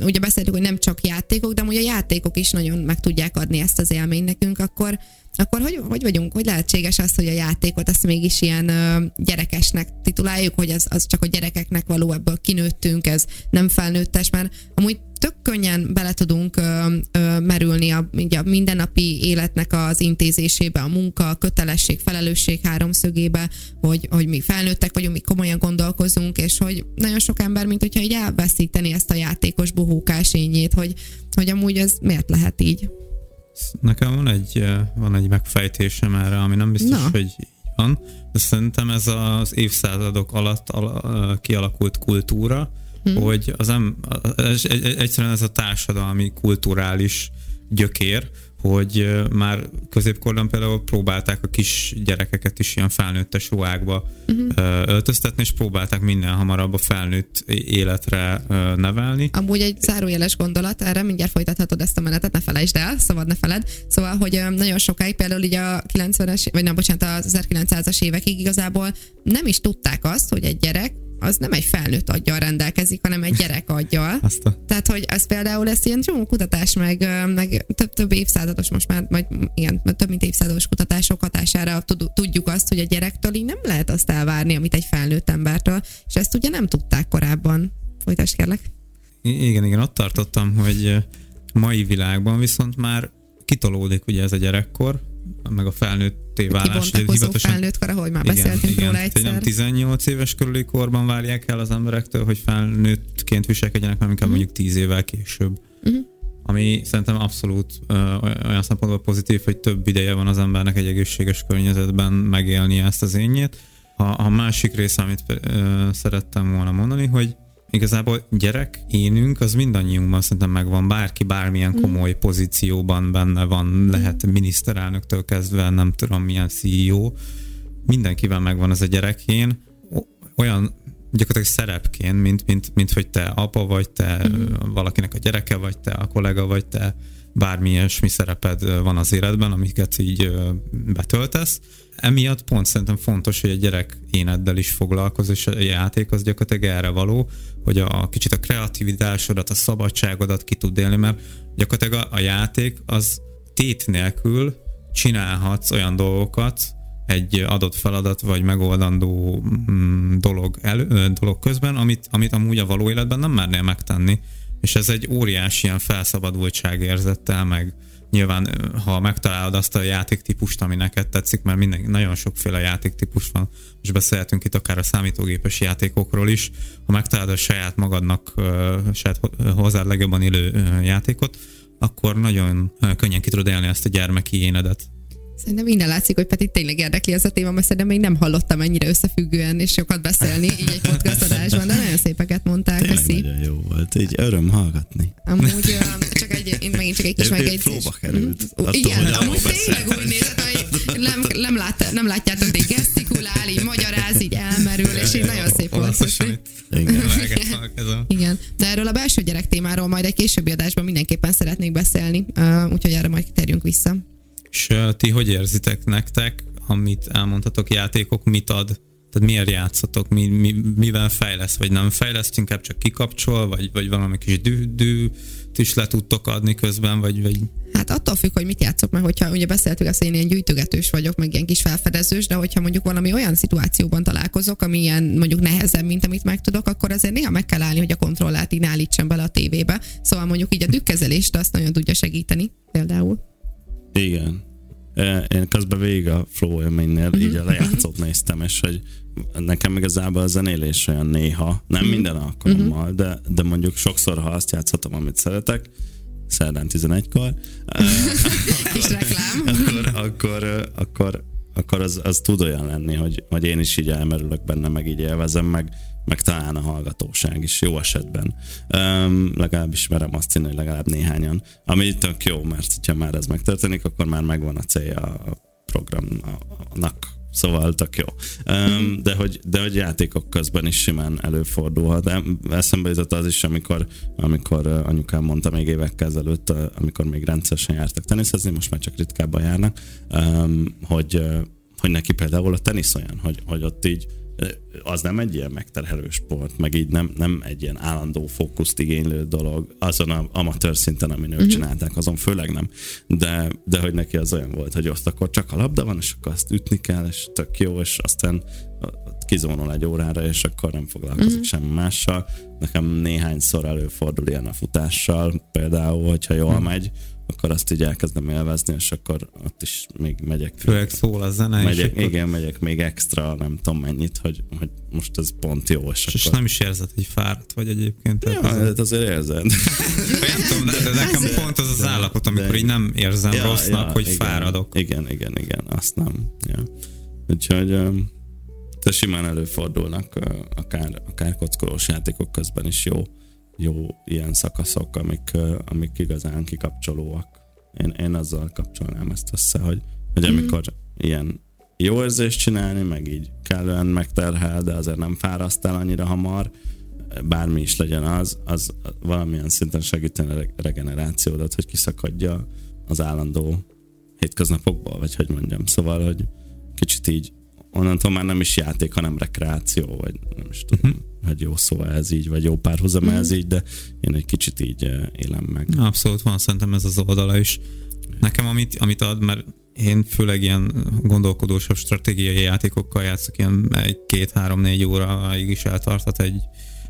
ugye beszéltük, hogy nem csak játékok, de amúgy a játékok is nagyon meg tudják adni ezt az élményt nekünk, akkor, akkor hogy, hogy vagyunk, hogy lehetséges az, hogy a játékot azt mégis ilyen ö, gyerekesnek tituláljuk, hogy az, az csak a gyerekeknek való, ebből kinőttünk, ez nem felnőttes, mert amúgy tök könnyen bele tudunk ö, ö, merülni a, a mindennapi életnek az intézésébe, a munka, a kötelesség, felelősség háromszögébe, hogy, hogy mi felnőttek vagyunk, mi komolyan gondolkozunk, és hogy nagyon sok ember, mint hogyha így elveszíteni ezt a játékos buhókás ényét, hogy, hogy amúgy ez miért lehet így. Nekem van egy, van egy megfejtésem erre, ami nem biztos, Na. hogy van, de szerintem ez az évszázadok alatt kialakult kultúra, hmm. hogy az em, egyszerűen ez a társadalmi, kulturális gyökér, hogy már középkorban például próbálták a kis gyerekeket is ilyen felnőttes ruhákba uh-huh. öltöztetni, és próbálták minél hamarabb a felnőtt életre nevelni. Amúgy egy zárójeles gondolat, erre mindjárt folytathatod ezt a menetet, ne felejtsd el, szabad ne feled. Szóval, hogy nagyon sokáig például így a 90-es, vagy nem, bocsánat, az 1900-as évekig igazából nem is tudták azt, hogy egy gyerek az nem egy felnőtt aggyal rendelkezik, hanem egy gyerek aggyal. [laughs] A... Tehát, hogy ez például ezt ilyen csomó kutatás, meg, meg több, több évszázados most már, vagy igen, több mint évszázados kutatások hatására tudjuk azt, hogy a gyerektől így nem lehet azt elvárni, amit egy felnőtt embertől, és ezt ugye nem tudták korábban. Folytasd kérlek. I- igen, igen, ott tartottam, hogy mai világban viszont már kitolódik ugye ez a gyerekkor, meg a felnőtté válás. Hivatosan, felnőtt kor, ahogy már igen, beszéltünk igen, róla egyszer. Nem 18 éves körüli korban várják el az emberektől, hogy felnőttként viselkedjenek, hanem inkább uh-huh. mondjuk 10 évvel később. Uh-huh. Ami szerintem abszolút ö, olyan szempontból pozitív, hogy több ideje van az embernek egy egészséges környezetben megélni ezt az énjét. A, a másik része, amit ö, szerettem volna mondani, hogy igazából gyerek énünk az mindannyiunkban szerintem megvan, bárki bármilyen mm. komoly pozícióban benne van, lehet miniszterelnöktől kezdve, nem tudom milyen CEO, mindenkivel megvan az a gyerekén, olyan gyakorlatilag szerepként, mint, mint, mint hogy te apa vagy, te mm. valakinek a gyereke vagy, te a kollega vagy, te bármi ilyesmi szereped van az életben, amiket így betöltesz. Emiatt pont szerintem fontos, hogy a gyerek éneddel is foglalkoz, és a játék az gyakorlatilag erre való, hogy a, a kicsit a kreativitásodat, a szabadságodat ki tud élni, mert gyakorlatilag a, a játék az tét nélkül csinálhatsz olyan dolgokat, egy adott feladat vagy megoldandó mm, dolog, elő, dolog közben, amit, amit amúgy a való életben nem mernél megtenni. És ez egy óriási ilyen felszabadultság érzettel, meg nyilván ha megtalálod azt a játéktípust, ami neked tetszik, mert minden, nagyon sokféle játéktípus van, és beszélhetünk itt akár a számítógépes játékokról is, ha megtalálod a saját magadnak, saját hozzád legjobban élő játékot, akkor nagyon könnyen ki tudod élni ezt a gyermeki énedet. Szerintem minden látszik, hogy Peti tényleg érdekli ez a téma, mert szerintem még nem hallottam ennyire összefüggően és sokat beszélni így egy podcast adásban, de nagyon szépeket mondták. Tényleg köszi. nagyon jó volt, így öröm hallgatni. Amúgy csak egy, én megint csak egy kis megjegyzés. Próba került. Mm, igen, amúgy tényleg úgy nézett, hogy nem, nem, lát, nem látjátok, de gesztikulál, így magyaráz, így elmerül, és így nagyon szép volt. Igen. Igen, de erről a belső gyerek témáról majd egy későbbi adásban mindenképpen szeretnék beszélni, úgyhogy erre majd terjünk vissza. És ti hogy érzitek nektek, amit elmondhatok, játékok mit ad? Tehát miért játszatok, mi, mi, mivel fejlesz, vagy nem fejleszt, inkább csak kikapcsol, vagy, vagy valami kis dű, dű is le tudtok adni közben, vagy, vagy... Hát attól függ, hogy mit játszok, mert hogyha ugye beszéltük azt, hogy én ilyen gyűjtögetős vagyok, meg ilyen kis felfedezős, de hogyha mondjuk valami olyan szituációban találkozok, ami ilyen mondjuk nehezebb, mint amit megtudok, akkor azért néha meg kell állni, hogy a kontrollát így állítsam bele a tévébe. Szóval mondjuk így a dükkezelést azt nagyon tudja segíteni például. Igen. Én közben végig a flow élménynél így a lejátszót néztem, és hogy nekem igazából a zenélés olyan néha, nem mm. minden alkalommal, de, de mondjuk sokszor, ha azt játszhatom, amit szeretek, szerdán 11-kor, [laughs] Kis reklám. [laughs] akkor, akkor, akkor, akkor az, az tud olyan lenni, hogy, hogy én is így elmerülök benne, meg így élvezem, meg, meg talán a hallgatóság is jó esetben. Um, legalábbis merem azt hinni, hogy legalább néhányan. Ami tök jó, mert ha már ez megtörténik, akkor már megvan a célja a programnak Szóval tök jó. Um, de, hogy, de hogy játékok közben is simán előfordulhat. Eszembe jutott az is, amikor, amikor anyukám mondta még évekkel ezelőtt, amikor még rendszeresen jártak teniszezni, most már csak ritkábban járnak, um, hogy, hogy neki például a tenisz olyan, hogy, hogy ott így az nem egy ilyen megterhelő sport, meg így nem, nem egy ilyen állandó fókuszt igénylő dolog azon a amatőr szinten, amin ők uh-huh. csinálták, azon főleg nem. De, de hogy neki az olyan volt, hogy azt akkor csak a labda van, és akkor azt ütni kell, és tök jó, és aztán kizónol egy órára, és akkor nem foglalkozik uh-huh. semmi mással. Nekem néhányszor előfordul ilyen a futással, például, hogyha jól uh-huh. megy, akkor azt így elkezdem élvezni, és akkor ott is még megyek. Főleg szól a zene. Megyek, és igen, megyek még extra, nem tudom mennyit, hogy, hogy most ez pont jó. És, és akkor... nem is érzed, hogy fáradt vagy egyébként. Ja, az hát azért érzed. [laughs] nem tudom, de, de nekem ez pont az az állapot, amikor de, így nem érzem ja, rossznak, ja, hogy igen, fáradok. Igen, igen, igen, azt nem. Ja. Úgyhogy de simán előfordulnak akár, akár kockolós játékok közben is jó jó ilyen szakaszok, amik, amik igazán kikapcsolóak. Én, én azzal kapcsolnám ezt össze, hogy, hogy mhm. amikor mm. ilyen jó érzést csinálni, meg így kellően megterhel, de azért nem fáraszt el annyira hamar, bármi is legyen az, az valamilyen szinten segíteni a regenerációdat, hogy kiszakadja az állandó hétköznapokból, vagy hogy mondjam. Szóval, hogy kicsit így onnantól már nem is játék, hanem rekreáció, vagy nem is tudom. Uh-huh hogy jó szó ez így, vagy jó párhuzam mm. ez így, de én egy kicsit így eh, élem meg. Abszolút van szerintem ez az oldala is. Nekem amit, amit ad, mert én főleg ilyen gondolkodósabb stratégiai játékokkal játszok, ilyen egy, két, három, négy óraig is eltartat egy,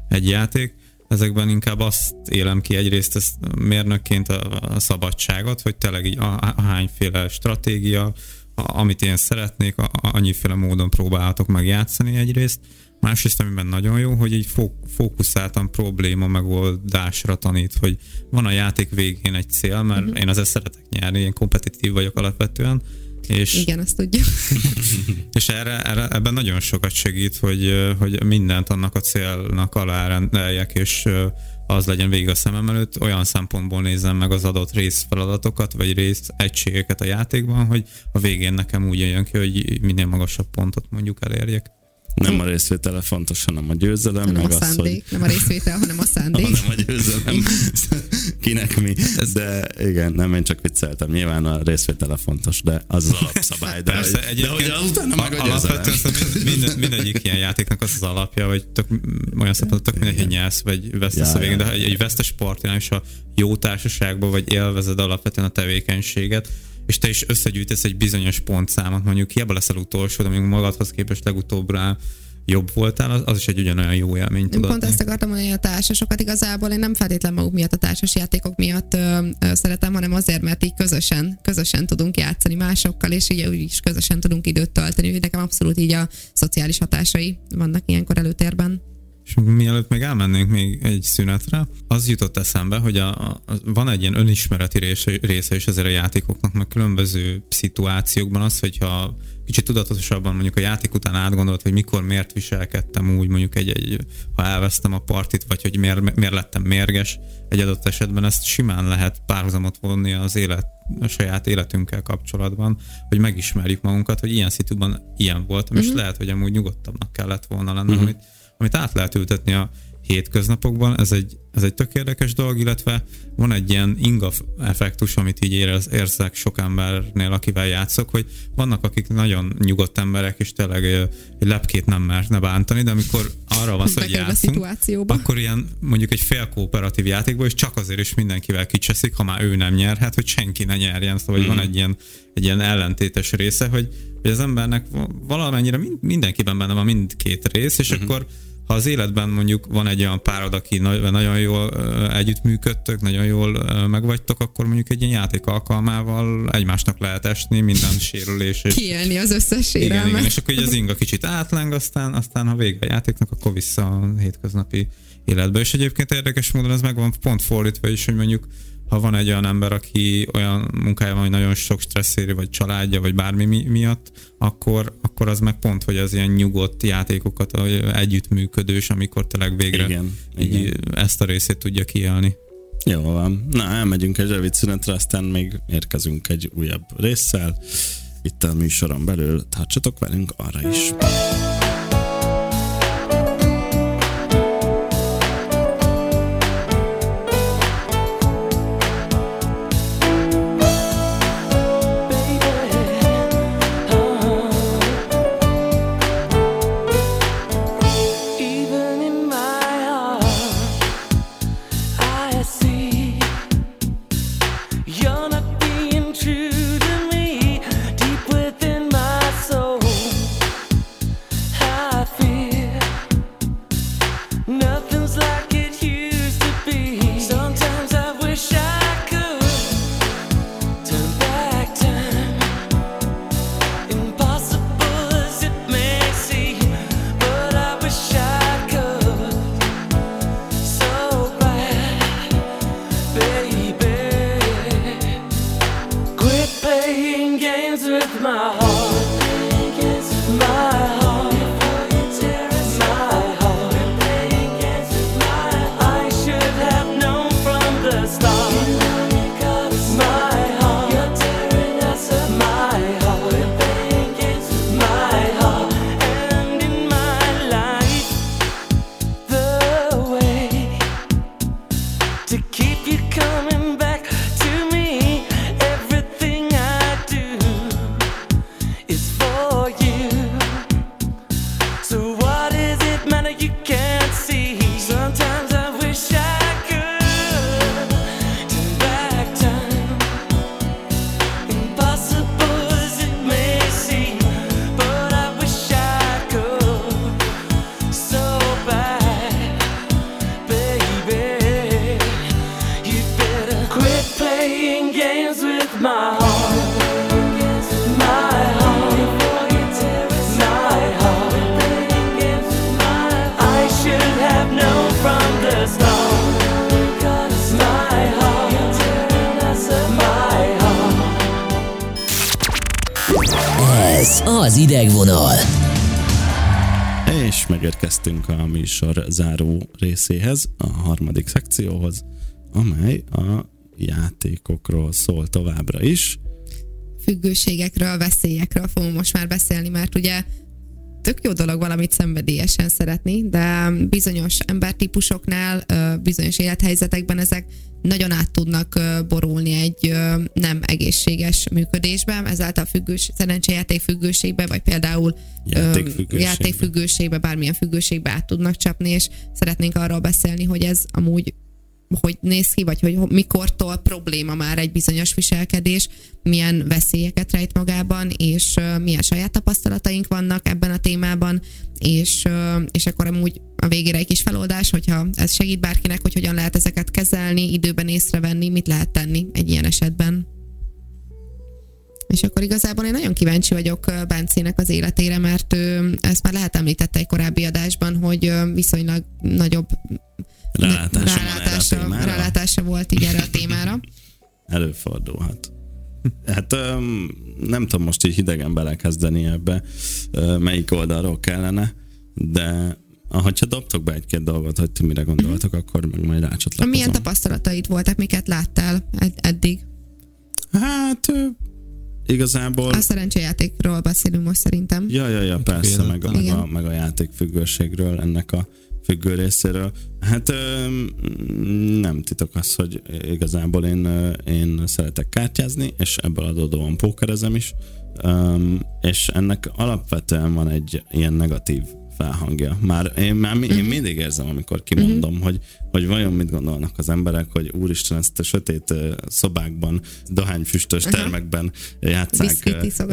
egy játék. Ezekben inkább azt élem ki egyrészt ezt mérnökként a, a szabadságot, hogy tényleg így a, a hányféle stratégia, a, amit én szeretnék, a, annyiféle módon próbálhatok meg játszani egyrészt, Másrészt, amiben nagyon jó, hogy így fókuszáltan probléma megoldásra tanít, hogy van a játék végén egy cél, mert uh-huh. én azért szeretek nyerni, én kompetitív vagyok alapvetően, és, Igen, azt tudjuk. [laughs] és erre, erre, ebben nagyon sokat segít, hogy, hogy mindent annak a célnak alárendeljek, és az legyen végig a szemem előtt, olyan szempontból nézem meg az adott részfeladatokat, vagy rész egységeket a játékban, hogy a végén nekem úgy jön ki, hogy minél magasabb pontot mondjuk elérjek. Nem a részvétele fontos, hanem a győzelem. Nem meg a szándék, az, hogy... nem a részvétel, hanem a szándék. [laughs] hanem a győzelem. [laughs] Kinek mi. De igen, nem, én csak vicceltem. Nyilván a részvétele fontos, de az az alapszabály. De, Persze, hogy, de hogy utána meg a Alapvetően mind, mindegyik ilyen játéknak az az alapja, hogy tök, olyan szempontból tök mindegy, hogy nyersz, vagy vesztesz ja, a végén, de egy vesztes sportján is a jó társaságban, vagy élvezed alapvetően a tevékenységet, és te is összegyűjtesz egy bizonyos pontszámot, mondjuk hiába leszel utolsó, de mondjuk magadhoz képest legutóbb rá jobb voltál, az, az is egy ugyanolyan jó élmény. Én pont ezt akartam mondani, hogy a társasokat igazából én nem feltétlenül maguk miatt a társas játékok miatt ö, ö, szeretem, hanem azért, mert így közösen, közösen tudunk játszani másokkal, és így úgy is közösen tudunk időt tölteni. Nekem abszolút így a szociális hatásai vannak ilyenkor előtérben. És mielőtt még elmennénk még egy szünetre, az jutott eszembe, hogy a, a, van egy ilyen önismereti része, része is ezért a játékoknak, meg különböző szituációkban az, hogyha kicsit tudatosabban mondjuk a játék után átgondolod, hogy mikor miért viselkedtem úgy, mondjuk egy, egy ha elvesztem a partit, vagy hogy miért, miért lettem mérges egy adott esetben, ezt simán lehet párhuzamot vonni az élet, a saját életünkkel kapcsolatban, hogy megismerjük magunkat, hogy ilyen szituban ilyen voltam, uh-huh. és mhm. lehet, hogy amúgy nyugodtabbnak kellett volna lenni, uh-huh. amit amit át lehet ültetni a hétköznapokban, ez egy, ez egy tök érdekes dolog, illetve van egy ilyen inga effektus, amit így érez, érzek sok embernél, akivel játszok, hogy vannak, akik nagyon nyugodt emberek, és tényleg egy lepkét nem merne bántani, de amikor arra van szó, hogy játszunk, akkor ilyen mondjuk egy fél kooperatív játékból, és csak azért is mindenkivel kicseszik, ha már ő nem nyerhet, hogy senki ne nyerjen, szóval mm. van egy ilyen, egy ilyen ellentétes része, hogy, hogy az embernek valamennyire mind, mindenkiben benne van mindkét rész, és mm-hmm. akkor ha az életben mondjuk van egy olyan párod, aki nagyon jól együttműködtök, nagyon jól megvagytok, akkor mondjuk egy ilyen játék alkalmával egymásnak lehet esni, minden [laughs] sérülés. És... Kielni az összes sérelmet. Igen, igen, és akkor így az inga kicsit átleng, aztán, aztán ha vége a játéknak, akkor vissza a hétköznapi életbe. És egyébként érdekes módon ez megvan pont fordítva is, hogy mondjuk ha van egy olyan ember, aki olyan munkája van, hogy nagyon sok stresszéri, vagy családja, vagy bármi mi- miatt, akkor, akkor az meg pont, hogy az ilyen nyugodt játékokat, együttműködős, amikor tényleg végre igen, így igen. ezt a részét tudja kiélni. Jó van. Na, elmegyünk egy rövid szünetre, aztán még érkezünk egy újabb résszel. Itt a műsoron belül tartsatok velünk arra is. Idegvonal. És megérkeztünk a műsor záró részéhez, a harmadik szekcióhoz, amely a játékokról szól továbbra is. Függőségekről, veszélyekről fogunk most már beszélni, mert ugye tök jó dolog valamit szenvedélyesen szeretni, de bizonyos embertípusoknál, bizonyos élethelyzetekben ezek nagyon át tudnak borulni egy nem egészséges működésbe, ezáltal függős, szerencsejáték függőségbe, vagy például játékfüggőségbe. játékfüggőségbe, bármilyen függőségbe át tudnak csapni, és szeretnénk arról beszélni, hogy ez amúgy hogy néz ki, vagy hogy mikortól probléma már egy bizonyos viselkedés, milyen veszélyeket rejt magában, és milyen saját tapasztalataink vannak ebben a témában, és, és akkor amúgy a végére egy kis feloldás, hogyha ez segít bárkinek, hogy hogyan lehet ezeket kezelni, időben észrevenni, mit lehet tenni egy ilyen esetben. És akkor igazából én nagyon kíváncsi vagyok Bencének az életére, mert ő ezt már lehet említette egy korábbi adásban, hogy viszonylag nagyobb rálátása, rálátása, van rálátása volt így erre a témára. [laughs] Előfordulhat. Hát nem tudom most így hidegen belekezdeni ebbe, melyik oldalról kellene, de ahogyha dobtok be egy-két dolgot, hogy ti mire gondoltok, uh-huh. akkor meg majd rácsatlakozom. Milyen tapasztalataid voltak, miket láttál ed- eddig? Hát igazából... A szerencséjátékról beszélünk most szerintem. Ja, ja, ja, persze, meg a, meg, a, meg a játékfüggőségről, ennek a függő részéről. Hát nem titok az, hogy igazából én, én szeretek kártyázni, és ebből adódóan pókerezem is, és ennek alapvetően van egy ilyen negatív felhangja. Már én, már én mhm. mindig érzem, amikor kimondom, uh-huh. hogy hogy vajon mit gondolnak az emberek, hogy úristen, ezt a sötét szobákban, dohányfüstös uh-huh. termekben játszák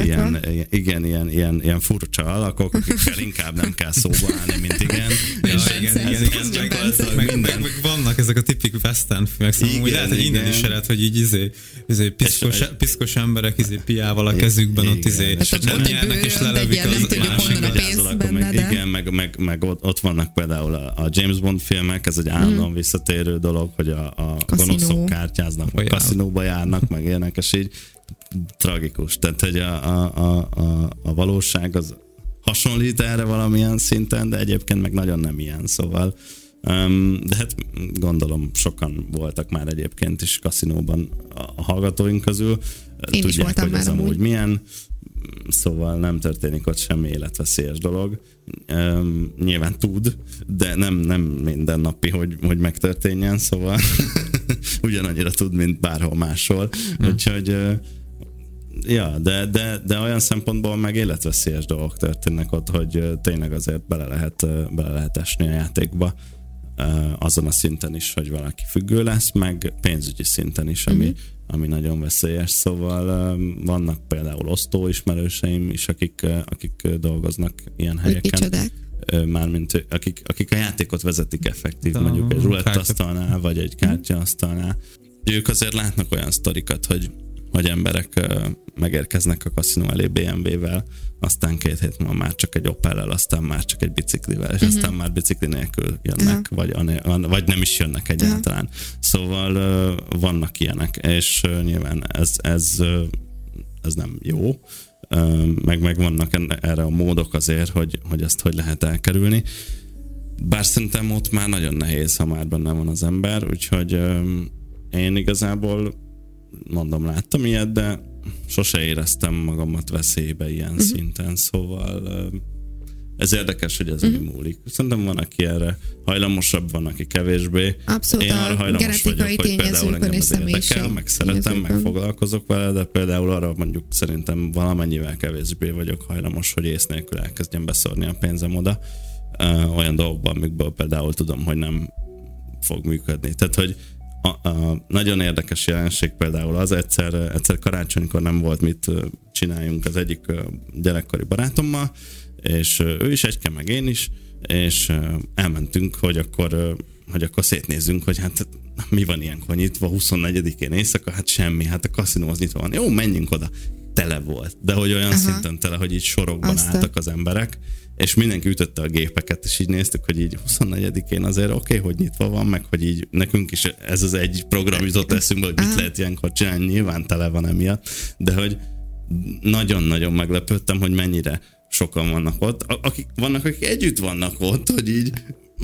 ilyen, igen, ilyen, ilyen, ilyen furcsa alakok, akikkel inkább nem kell szóba állni, mint igen. és igen, igen, igen, meg, meg, meg, vannak ezek a tipik western filmek, szóval igen, úgy lehet, hogy innen is ered, hogy így izé, izé piszkos, piszkos emberek izé piával a kezükben ott izé hát nyernek és lelövik az másikat. Igen, meg, meg, meg ott vannak például a James Bond filmek, ez egy állandóan visszatérő dolog, hogy a, a gonoszok kártyáznak, vagy kaszinóba járnak, meg ilyenek, és így tragikus. Tehát, hogy a, a, a, a, a valóság az hasonlít erre valamilyen szinten, de egyébként meg nagyon nem ilyen, szóval um, de hát gondolom sokan voltak már egyébként is kaszinóban a hallgatóink közül. Én Tudják, is voltam hogy ez amúgy milyen szóval nem történik ott semmi életveszélyes dolog. Um, nyilván tud, de nem, nem mindennapi, hogy, hogy megtörténjen, szóval [laughs] ugyanannyira tud, mint bárhol máshol. Hmm. Úgyhogy uh, ja, de, de, de olyan szempontból meg életveszélyes dolgok történnek ott, hogy tényleg azért bele lehet, bele lehet esni a játékba azon a szinten is, hogy valaki függő lesz, meg pénzügyi szinten is, ami, uh-huh. Ami nagyon veszélyes. Szóval vannak például osztó ismerőseim is, akik, akik dolgoznak ilyen helyeken. Mármint akik, akik a játékot vezetik effektív, De mondjuk egy rulettasztalnál, vagy egy kártyaasztalnál. Ők azért látnak olyan sztorikat, hogy hogy emberek megérkeznek a kaszinó elé BMW-vel, aztán két hét múlva már csak egy Opel-el, aztán már csak egy biciklivel, és uh-huh. aztán már bicikli nélkül jönnek, uh-huh. vagy, vagy nem is jönnek egyáltalán. Uh-huh. Szóval vannak ilyenek, és nyilván ez, ez, ez nem jó, meg, meg vannak erre a módok azért, hogy, hogy ezt hogy lehet elkerülni. Bár szerintem ott már nagyon nehéz, ha már benne van az ember, úgyhogy én igazából mondom, láttam ilyet, de sose éreztem magamat veszélybe ilyen uh-huh. szinten, szóval ez érdekes, hogy ez uh-huh. mi múlik. Szerintem van, aki erre hajlamosabb, van, aki kevésbé. Abszolút, Én arra hajlamos vagyok, hogy például engem az érdekel, meg szeretem, meg foglalkozok vele, de például arra mondjuk szerintem valamennyivel kevésbé vagyok hajlamos, hogy ész nélkül elkezdjem beszórni a pénzem oda. Olyan dolgokban, amikből például tudom, hogy nem fog működni. Tehát, hogy a, a, nagyon érdekes jelenség például az, egyszer, egyszer karácsonykor nem volt mit csináljunk az egyik gyerekkori barátommal, és ő is egyke, meg én is, és elmentünk, hogy akkor, hogy akkor szétnézzünk, hogy hát mi van ilyenkor nyitva, 24-én éjszaka, hát semmi, hát a kaszinó az nyitva van. Jó, menjünk oda. Tele volt, de hogy olyan Aha. szinten tele, hogy így sorokban Aztán. álltak az emberek, és mindenki ütötte a gépeket, és így néztük, hogy így 24-én azért oké, okay, hogy nyitva van, meg hogy így nekünk is ez az egy program jutott eszünkbe, hogy mit lehet ilyenkor csinálni, nyilván tele van emiatt, de hogy nagyon-nagyon meglepődtem, hogy mennyire sokan vannak ott. Akik, vannak, akik együtt vannak ott, hogy így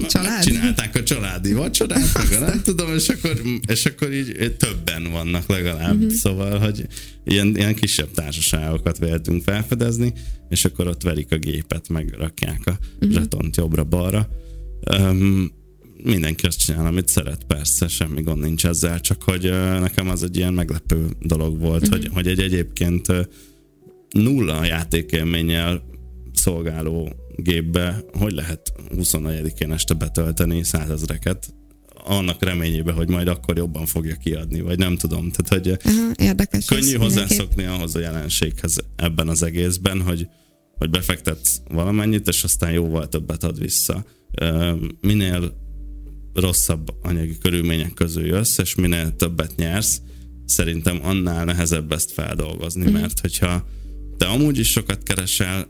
Család? Csinálták a családi vacsorát, meg nem tudom, és akkor, és akkor így többen vannak legalább. Uh-huh. Szóval, hogy ilyen, ilyen kisebb társaságokat véltünk felfedezni, és akkor ott verik a gépet, meg rakják a uh-huh. zsetont jobbra-balra. Um, mindenki azt csinál, amit szeret, persze, semmi gond nincs ezzel, csak hogy uh, nekem az egy ilyen meglepő dolog volt, uh-huh. hogy, hogy egy egyébként uh, nulla játékélménnyel szolgáló gépbe hogy lehet 24-én este betölteni százezreket, annak reményébe, hogy majd akkor jobban fogja kiadni, vagy nem tudom. Tehát, hogy Aha, érdekes könnyű hozzászokni ahhoz a jelenséghez ebben az egészben, hogy, hogy befektetsz valamennyit, és aztán jóval többet ad vissza. Minél rosszabb anyagi körülmények közül jössz, és minél többet nyersz, szerintem annál nehezebb ezt feldolgozni, mm. mert hogyha te amúgy is sokat keresel,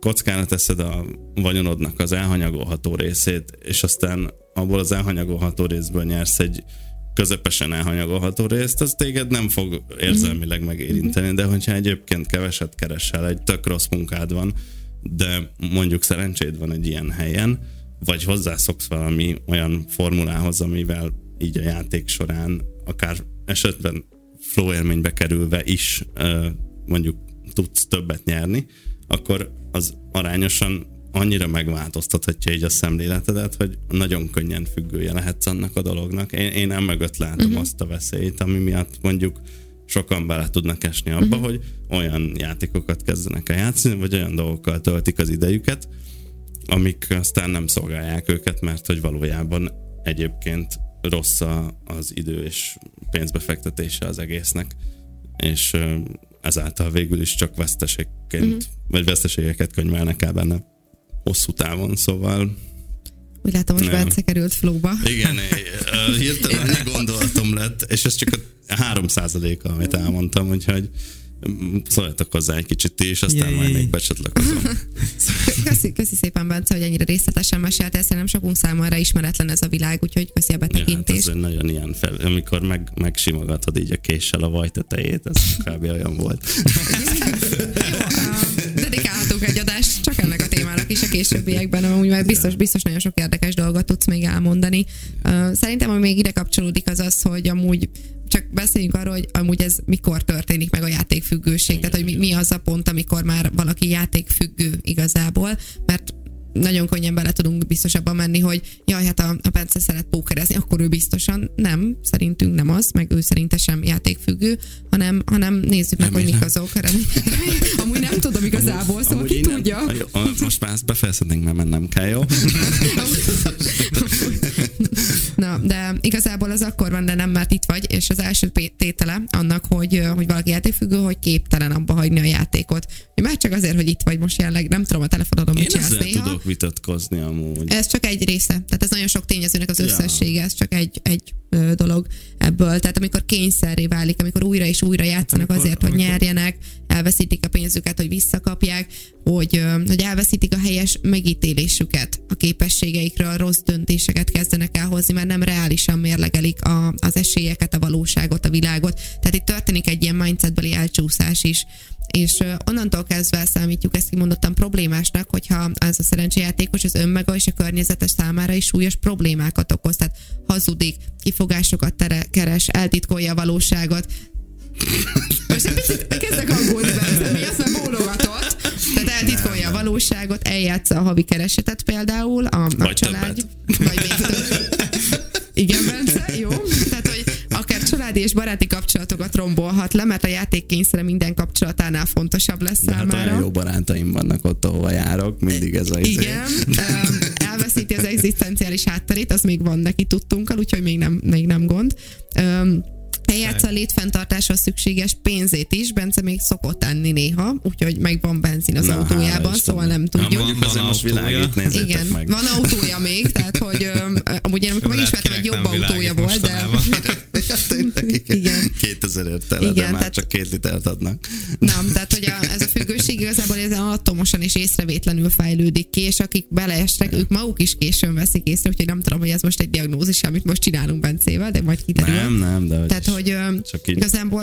kockára teszed a vagyonodnak az elhanyagolható részét, és aztán abból az elhanyagolható részből nyersz egy közepesen elhanyagolható részt, az téged nem fog érzelmileg megérinteni, de hogyha egyébként keveset keresel, egy tök rossz munkád van, de mondjuk szerencséd van egy ilyen helyen, vagy hozzászoksz valami olyan formulához, amivel így a játék során akár esetben flow élménybe kerülve is mondjuk tudsz többet nyerni, akkor az arányosan annyira megváltoztathatja így a szemléletedet, hogy nagyon könnyen függője lehetsz annak a dolognak. Én, én nem mögött látom uh-huh. azt a veszélyt, ami miatt mondjuk sokan bele tudnak esni abba, uh-huh. hogy olyan játékokat kezdenek el játszani, vagy olyan dolgokkal töltik az idejüket, amik aztán nem szolgálják őket, mert hogy valójában egyébként rossz az idő és pénzbefektetése az egésznek, és ezáltal végül is csak veszteségként, uh-huh. vagy veszteségeket könyvelnek el benne hosszú távon, szóval úgy látom, most Bence került flóba. Igen, hirtelen egy gondolatom lett, és ez csak a 3 a amit elmondtam, úgyhogy szóljatok hozzá egy kicsit ti, és aztán Jé. majd még becsatlakozom. [laughs] köszi, köszi szépen, Bence, hogy ennyire részletesen meséltél, szerintem sokunk számára ismeretlen ez a világ, úgyhogy köszi a betekintést. Ja, hát ez nagyon ilyen fel, amikor meg, megsimogatod így a késsel a vaj tetejét, ez kb. olyan volt. [laughs] Dedikálhatunk egy adást is a későbbiekben, amúgy már biztos, biztos nagyon sok érdekes dolgot tudsz még elmondani. Szerintem, ami még ide kapcsolódik, az az, hogy amúgy csak beszéljünk arról, hogy amúgy ez mikor történik meg a játékfüggőség, tehát hogy mi, mi az a pont, amikor már valaki játékfüggő igazából, mert nagyon könnyen bele tudunk biztosabban menni, hogy jaj, hát a, a Bence szeret pókerezni, akkor ő biztosan nem, szerintünk nem az, meg ő szerinte sem játékfüggő, hanem, hanem nézzük meg, hogy mik azok. [laughs] Amúgy nem tudom igazából, szóval ki tudja. Nem, most már ezt befejezhetnénk, mert mennem kell, jó? [laughs] [laughs] Na, de igazából az akkor van, de nem, mert itt vagy, és az első tétele annak, hogy, hogy valaki játékfüggő, hogy képtelen abba hagyni a játékot. Már csak azért, hogy itt vagy most jelenleg, nem tudom a telefonodon mit csinálsz néha. tudok vitatkozni amúgy. Ez csak egy része, tehát ez nagyon sok tényezőnek az összessége, ez csak egy, egy dolog ebből. Tehát amikor kényszerré válik, amikor újra és újra játszanak amikor, azért, hogy amikor... nyerjenek, elveszítik a pénzüket, hogy visszakapják, hogy, hogy elveszítik a helyes megítélésüket a képességeikről, a rossz döntéseket kezdenek elhozni, mert nem reálisan mérlegelik a, az esélyeket, a valóságot, a világot. Tehát itt történik egy ilyen mindsetbeli elcsúszás is és onnantól kezdve számítjuk ezt kimondottan problémásnak, hogyha ez a szerencséjátékos az önmaga és a környezetes számára is súlyos problémákat okoz, tehát hazudik, kifogásokat tere, keres, eltitkolja a valóságot, most egy picit kezdek aggódni mi azt nem bólogatott. Tehát eltitkolja a valóságot, eljátsza a havi keresetet például, a, a vagy család. Többet. Vagy még több. Igen, Bence, jó. Családi és baráti kapcsolatokat rombolhat le, mert a játékkényszere minden kapcsolatánál fontosabb lesz De számára. Hát olyan jó barátaim vannak ott, ahova járok, mindig ez a izé. Igen, elveszíti az [laughs] egzisztenciális hátterét, az még van neki tudtunkkal, úgyhogy még nem, még nem gond. Eljátsz a létfenntartáshoz szükséges pénzét is, Bence még szokott enni néha, úgyhogy megvan benzin az Na, autójában, szóval nem tudjuk. Mondjuk van most világít, Igen, meg. van autója még, tehát hogy ö, amúgy én amikor megismertem, egy jobb autója volt, de... [laughs] Igen. 2000 ért tele, Igen, de már csak két litert adnak. Nem, tehát hogy a, ez a igazából ez atomosan és észrevétlenül fejlődik ki, és akik beleestek, ők maguk is későn veszik észre, úgyhogy nem tudom, hogy ez most egy diagnózis, amit most csinálunk Bencével, de majd kiderül. Nem, nem, de tehát, hogy csak így igazából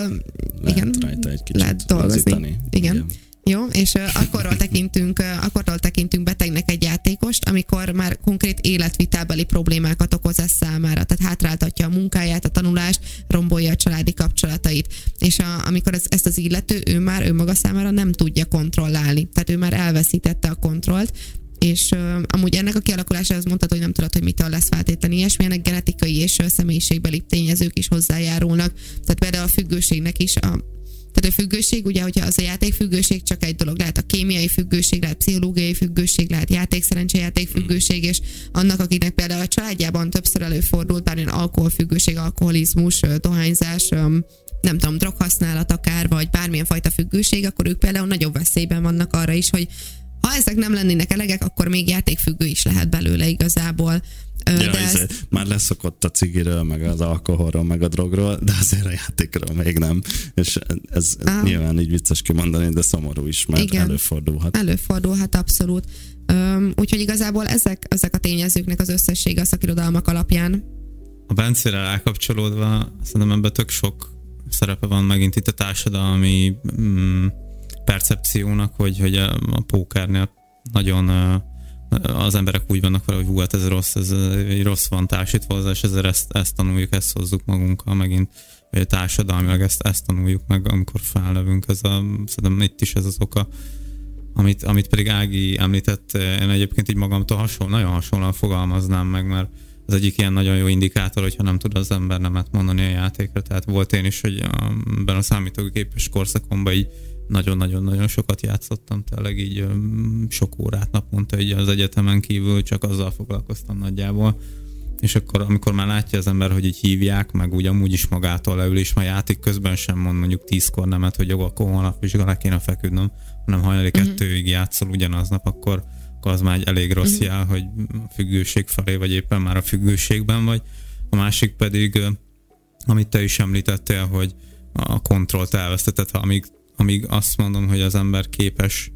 lehet igen, rajta egy kicsit lehet dolgozni. Igen. igen. Jó, és akkorról tekintünk, akkorról tekintünk betegnek egy játékost, amikor már konkrét életvitelbeli problémákat okoz ez számára, tehát hátráltatja a munkáját, a tanulást, rombolja a családi kapcsolatait. És a, amikor ez, ezt az illető, ő már önmaga számára nem tudja kontrollálni, tehát ő már elveszítette a kontrollt, és uh, amúgy ennek a kialakulásához mondtad, hogy nem tudod, hogy mitől lesz feltétlenül ilyesmi, ennek genetikai és uh, személyiségbeli tényezők is hozzájárulnak. Tehát például a függőségnek is a tehát a függőség, ugye, hogyha az a játékfüggőség csak egy dolog, lehet a kémiai függőség, lehet pszichológiai függőség, lehet játékszerencsejáték függőség, és annak, akinek például a családjában többször előfordult bármilyen alkoholfüggőség, alkoholizmus, dohányzás, nem tudom, droghasználat akár, vagy bármilyen fajta függőség, akkor ők például nagyobb veszélyben vannak arra is, hogy ha ezek nem lennének elegek, akkor még játékfüggő is lehet belőle igazából. Ja, de ezt... Már leszokott a cigiről, meg az alkoholról, meg a drogról, de azért a játékról még nem. És ez ah. nyilván így vicces kimondani, de szomorú is, mert Igen. előfordulhat. Előfordulhat abszolút. Um, úgyhogy igazából ezek, ezek a tényezőknek az összessége a szakirodalmak alapján. A Bencére rákapcsolódva, szerintem ebben tök sok szerepe van megint itt a társadalmi mm, percepciónak, hogy, hogy a, a pókernél nagyon az emberek úgy vannak vele, hogy hú, hát ez rossz, ez rossz van társítva és ezért ezt, ezt tanuljuk, ezt hozzuk magunkkal megint, vagy társadalmilag ezt, ezt tanuljuk meg, amikor fellövünk. Ez a, szerintem itt is ez az oka, amit, amit pedig Ági említett, én egyébként így magamtól hasonló, nagyon hasonlóan fogalmaznám meg, mert az egyik ilyen nagyon jó indikátor, hogyha nem tud az ember nemet mondani a játékra. Tehát volt én is, hogy ebben a számítógépes korszakomban így nagyon-nagyon-nagyon sokat játszottam, tényleg így sok órát naponta így az egyetemen kívül csak azzal foglalkoztam nagyjából. és akkor amikor már látja az ember, hogy így hívják, meg úgy amúgy is magától leül, és már játék közben sem mond mondjuk tízkor nemet, hogy jó, akkor holnap vizsgálá kéne feküdnöm, hanem hajnali uh-huh. kettőig játszol ugyanaznap, akkor, akkor az már egy elég rossz uh-huh. jel, hogy függőség felé, vagy éppen már a függőségben vagy. A másik pedig, amit te is említettél, hogy a kontrollt elvesztetett, amíg, amíg azt mondom, hogy az ember képes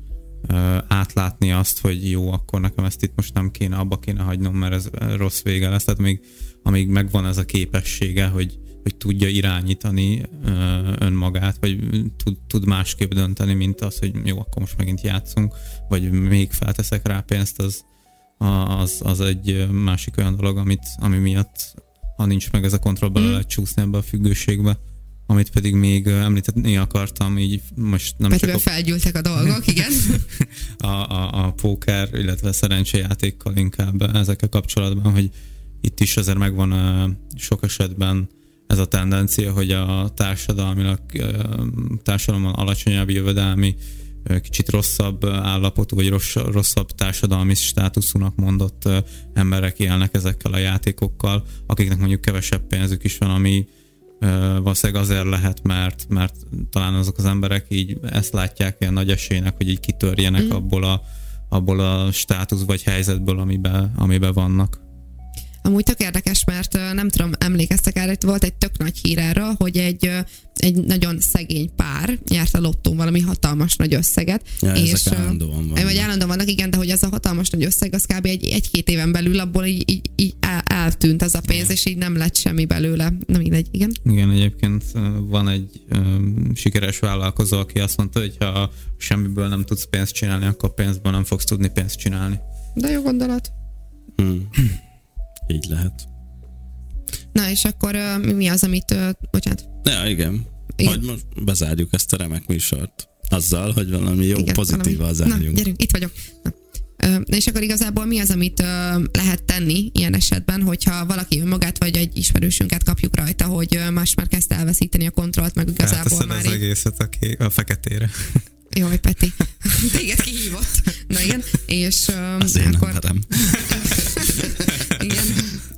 átlátni azt, hogy jó, akkor nekem ezt itt most nem kéne, abba kéne hagynom, mert ez rossz vége lesz. Tehát még, amíg megvan ez a képessége, hogy, hogy tudja irányítani önmagát, vagy tud, tud másképp dönteni, mint az, hogy jó, akkor most megint játszunk, vagy még felteszek rá pénzt, az, az, az egy másik olyan dolog, amit, ami miatt ha nincs meg ez a kontroll, bele mm. lehet csúszni ebbe a függőségbe amit pedig még említeni akartam, így most nem Petiben csak a... felgyűltek a dolgok, igen. [laughs] a, a, a póker, illetve szerencsejátékkal inkább ezekkel kapcsolatban, hogy itt is azért megvan sok esetben ez a tendencia, hogy a társadalmilag, társadalomban alacsonyabb jövedelmi, kicsit rosszabb állapotú, vagy rossz, rosszabb társadalmi státuszúnak mondott emberek élnek ezekkel a játékokkal, akiknek mondjuk kevesebb pénzük is van, ami valószínűleg azért lehet, mert, mert talán azok az emberek így ezt látják ilyen nagy esélynek, hogy így kitörjenek mm. abból, a, abból a státusz vagy helyzetből, amiben, amiben vannak. Amúgy tök érdekes, mert nem tudom, emlékeztek erre, itt volt egy tök nagy hír erről, hogy egy, egy nagyon szegény pár nyert a lottón valami hatalmas nagy összeget. Ja, és, állandóan vannak. Vagy állandóan vannak, igen, de hogy ez a hatalmas nagy összeg, az kb. egy, egy-két éven belül abból így, így, így eltűnt ez a pénz, ja. és így nem lett semmi belőle. Nem így, igen. Igen, egyébként van egy um, sikeres vállalkozó, aki azt mondta, hogy ha semmiből nem tudsz pénzt csinálni, akkor pénzből nem fogsz tudni pénzt csinálni. De jó gondolat. Hmm. Így lehet. Na, és akkor uh, mi az, amit... Uh, bocsánat. Ja, igen. igen. Hogy most bezárjuk ezt a remek műsort. Azzal, hogy valami jó, igen, pozitívval zárjunk. Na, gyerünk, itt vagyok. Na. És akkor igazából mi az, amit lehet tenni ilyen esetben, hogyha valaki önmagát vagy egy ismerősünket kapjuk rajta, hogy más már kezdte elveszíteni a kontrollt, meg igazából már az így... egészet a, ké- a feketére. [laughs] Jó, Peti. [laughs] Téged kihívott. Na igen, és az akkor... Nem [laughs] igen.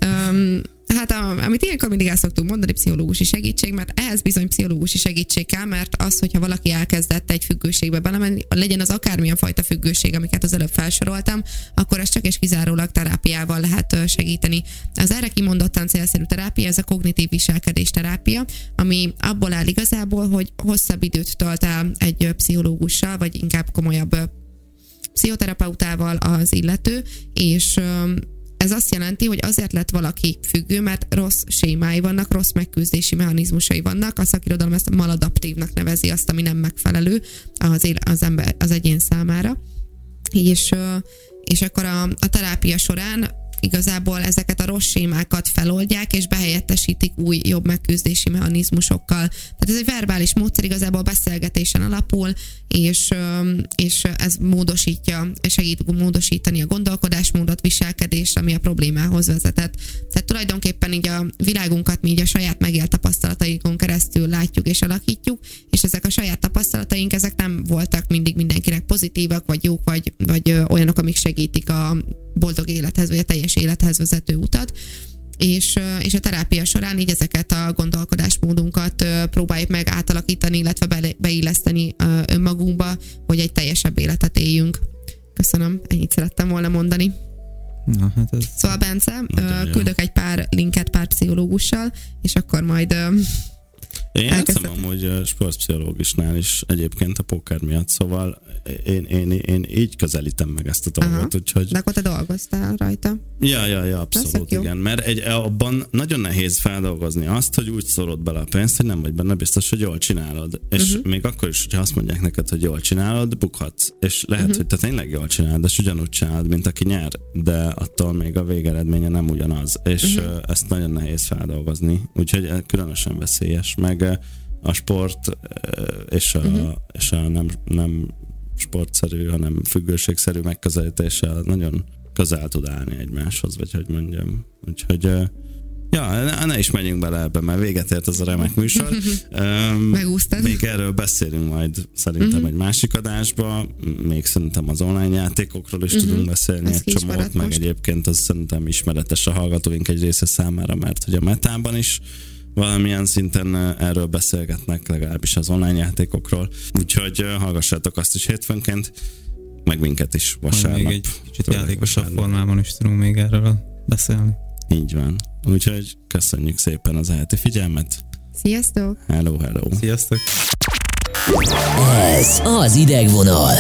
Um, hát a, amit ilyenkor mindig el szoktunk mondani, pszichológusi segítség, mert ehhez bizony pszichológusi segítség kell, mert az, hogyha valaki elkezdett egy függőségbe belemenni, legyen az akármilyen fajta függőség, amiket az előbb felsoroltam, akkor ezt csak és kizárólag terápiával lehet segíteni. Az erre kimondottan célszerű terápia, ez a kognitív viselkedés terápia, ami abból áll igazából, hogy hosszabb időt tölt egy pszichológussal, vagy inkább komolyabb pszichoterapeutával az illető, és ez azt jelenti, hogy azért lett valaki függő, mert rossz sémái vannak, rossz megküzdési mechanizmusai vannak. A szakirodalom ezt maladaptívnak nevezi azt, ami nem megfelelő az, él, az, ember, az egyén számára. És, és akkor a, a terápia során igazából ezeket a rossz sémákat feloldják, és behelyettesítik új, jobb megküzdési mechanizmusokkal. Tehát ez egy verbális módszer, igazából beszélgetésen alapul, és, és ez módosítja, segít módosítani a gondolkodásmódot, viselkedést, ami a problémához vezetett. Tehát tulajdonképpen így a világunkat mi így a saját megélt tapasztalatainkon keresztül látjuk és alakítjuk, és ezek a saját tapasztalataink, ezek nem voltak mindig mindenkinek pozitívak, vagy jók, vagy, vagy olyanok, amik segítik a boldog élethez, vagy a teljes élethez vezető utat és, és a terápia során így ezeket a gondolkodásmódunkat próbáljuk meg átalakítani, illetve be, beilleszteni önmagunkba, hogy egy teljesebb életet éljünk. Köszönöm, ennyit szerettem volna mondani. Na, hát ez szóval Bence, küldök egy pár linket pár pszichológussal, és akkor majd én játszom amúgy sportpszichológusnál is egyébként a poker miatt, szóval én, én, én így közelítem meg ezt a dolgot, Aha. úgyhogy... De akkor te dolgoztál rajta? Ja, ja, ja, abszolút, igen. Mert egy, abban nagyon nehéz feldolgozni azt, hogy úgy szorod bele a pénzt, hogy nem vagy benne biztos, hogy jól csinálod. És uh-huh. még akkor is, hogyha azt mondják neked, hogy jól csinálod, bukhatsz. És lehet, uh-huh. hogy te tényleg jól csinálod, és ugyanúgy csinálod, mint aki nyer, de attól még a végeredménye nem ugyanaz. És uh-huh. ezt nagyon nehéz feldolgozni. Úgyhogy különösen veszélyes. Meg a sport és a, uh-huh. és a nem, nem sportszerű, hanem függőségszerű megközelítéssel nagyon közel tud állni egymáshoz, vagy hogy mondjam. Úgyhogy Ja, ne, ne is menjünk bele ebbe, mert véget ért ez a remek műsor. [laughs] Um, Megúsztad. Még erről beszélünk majd szerintem uh-huh. egy másik adásba, még szerintem az online játékokról is uh-huh. tudunk beszélni Ez egy csomót, meg most. egyébként az szerintem ismeretes a hallgatóink egy része számára, mert hogy a metában is valamilyen szinten erről beszélgetnek, legalábbis az online játékokról. Úgyhogy hallgassátok azt is hétfőnként, meg minket is vasárnap. még egy kicsit játékosabb vasárnap. formában is tudunk még erről beszélni. Így van. Úgyhogy köszönjük szépen az elheti figyelmet. Sziasztok! Hello, hello. Sziasztok! Ez az idegvonal.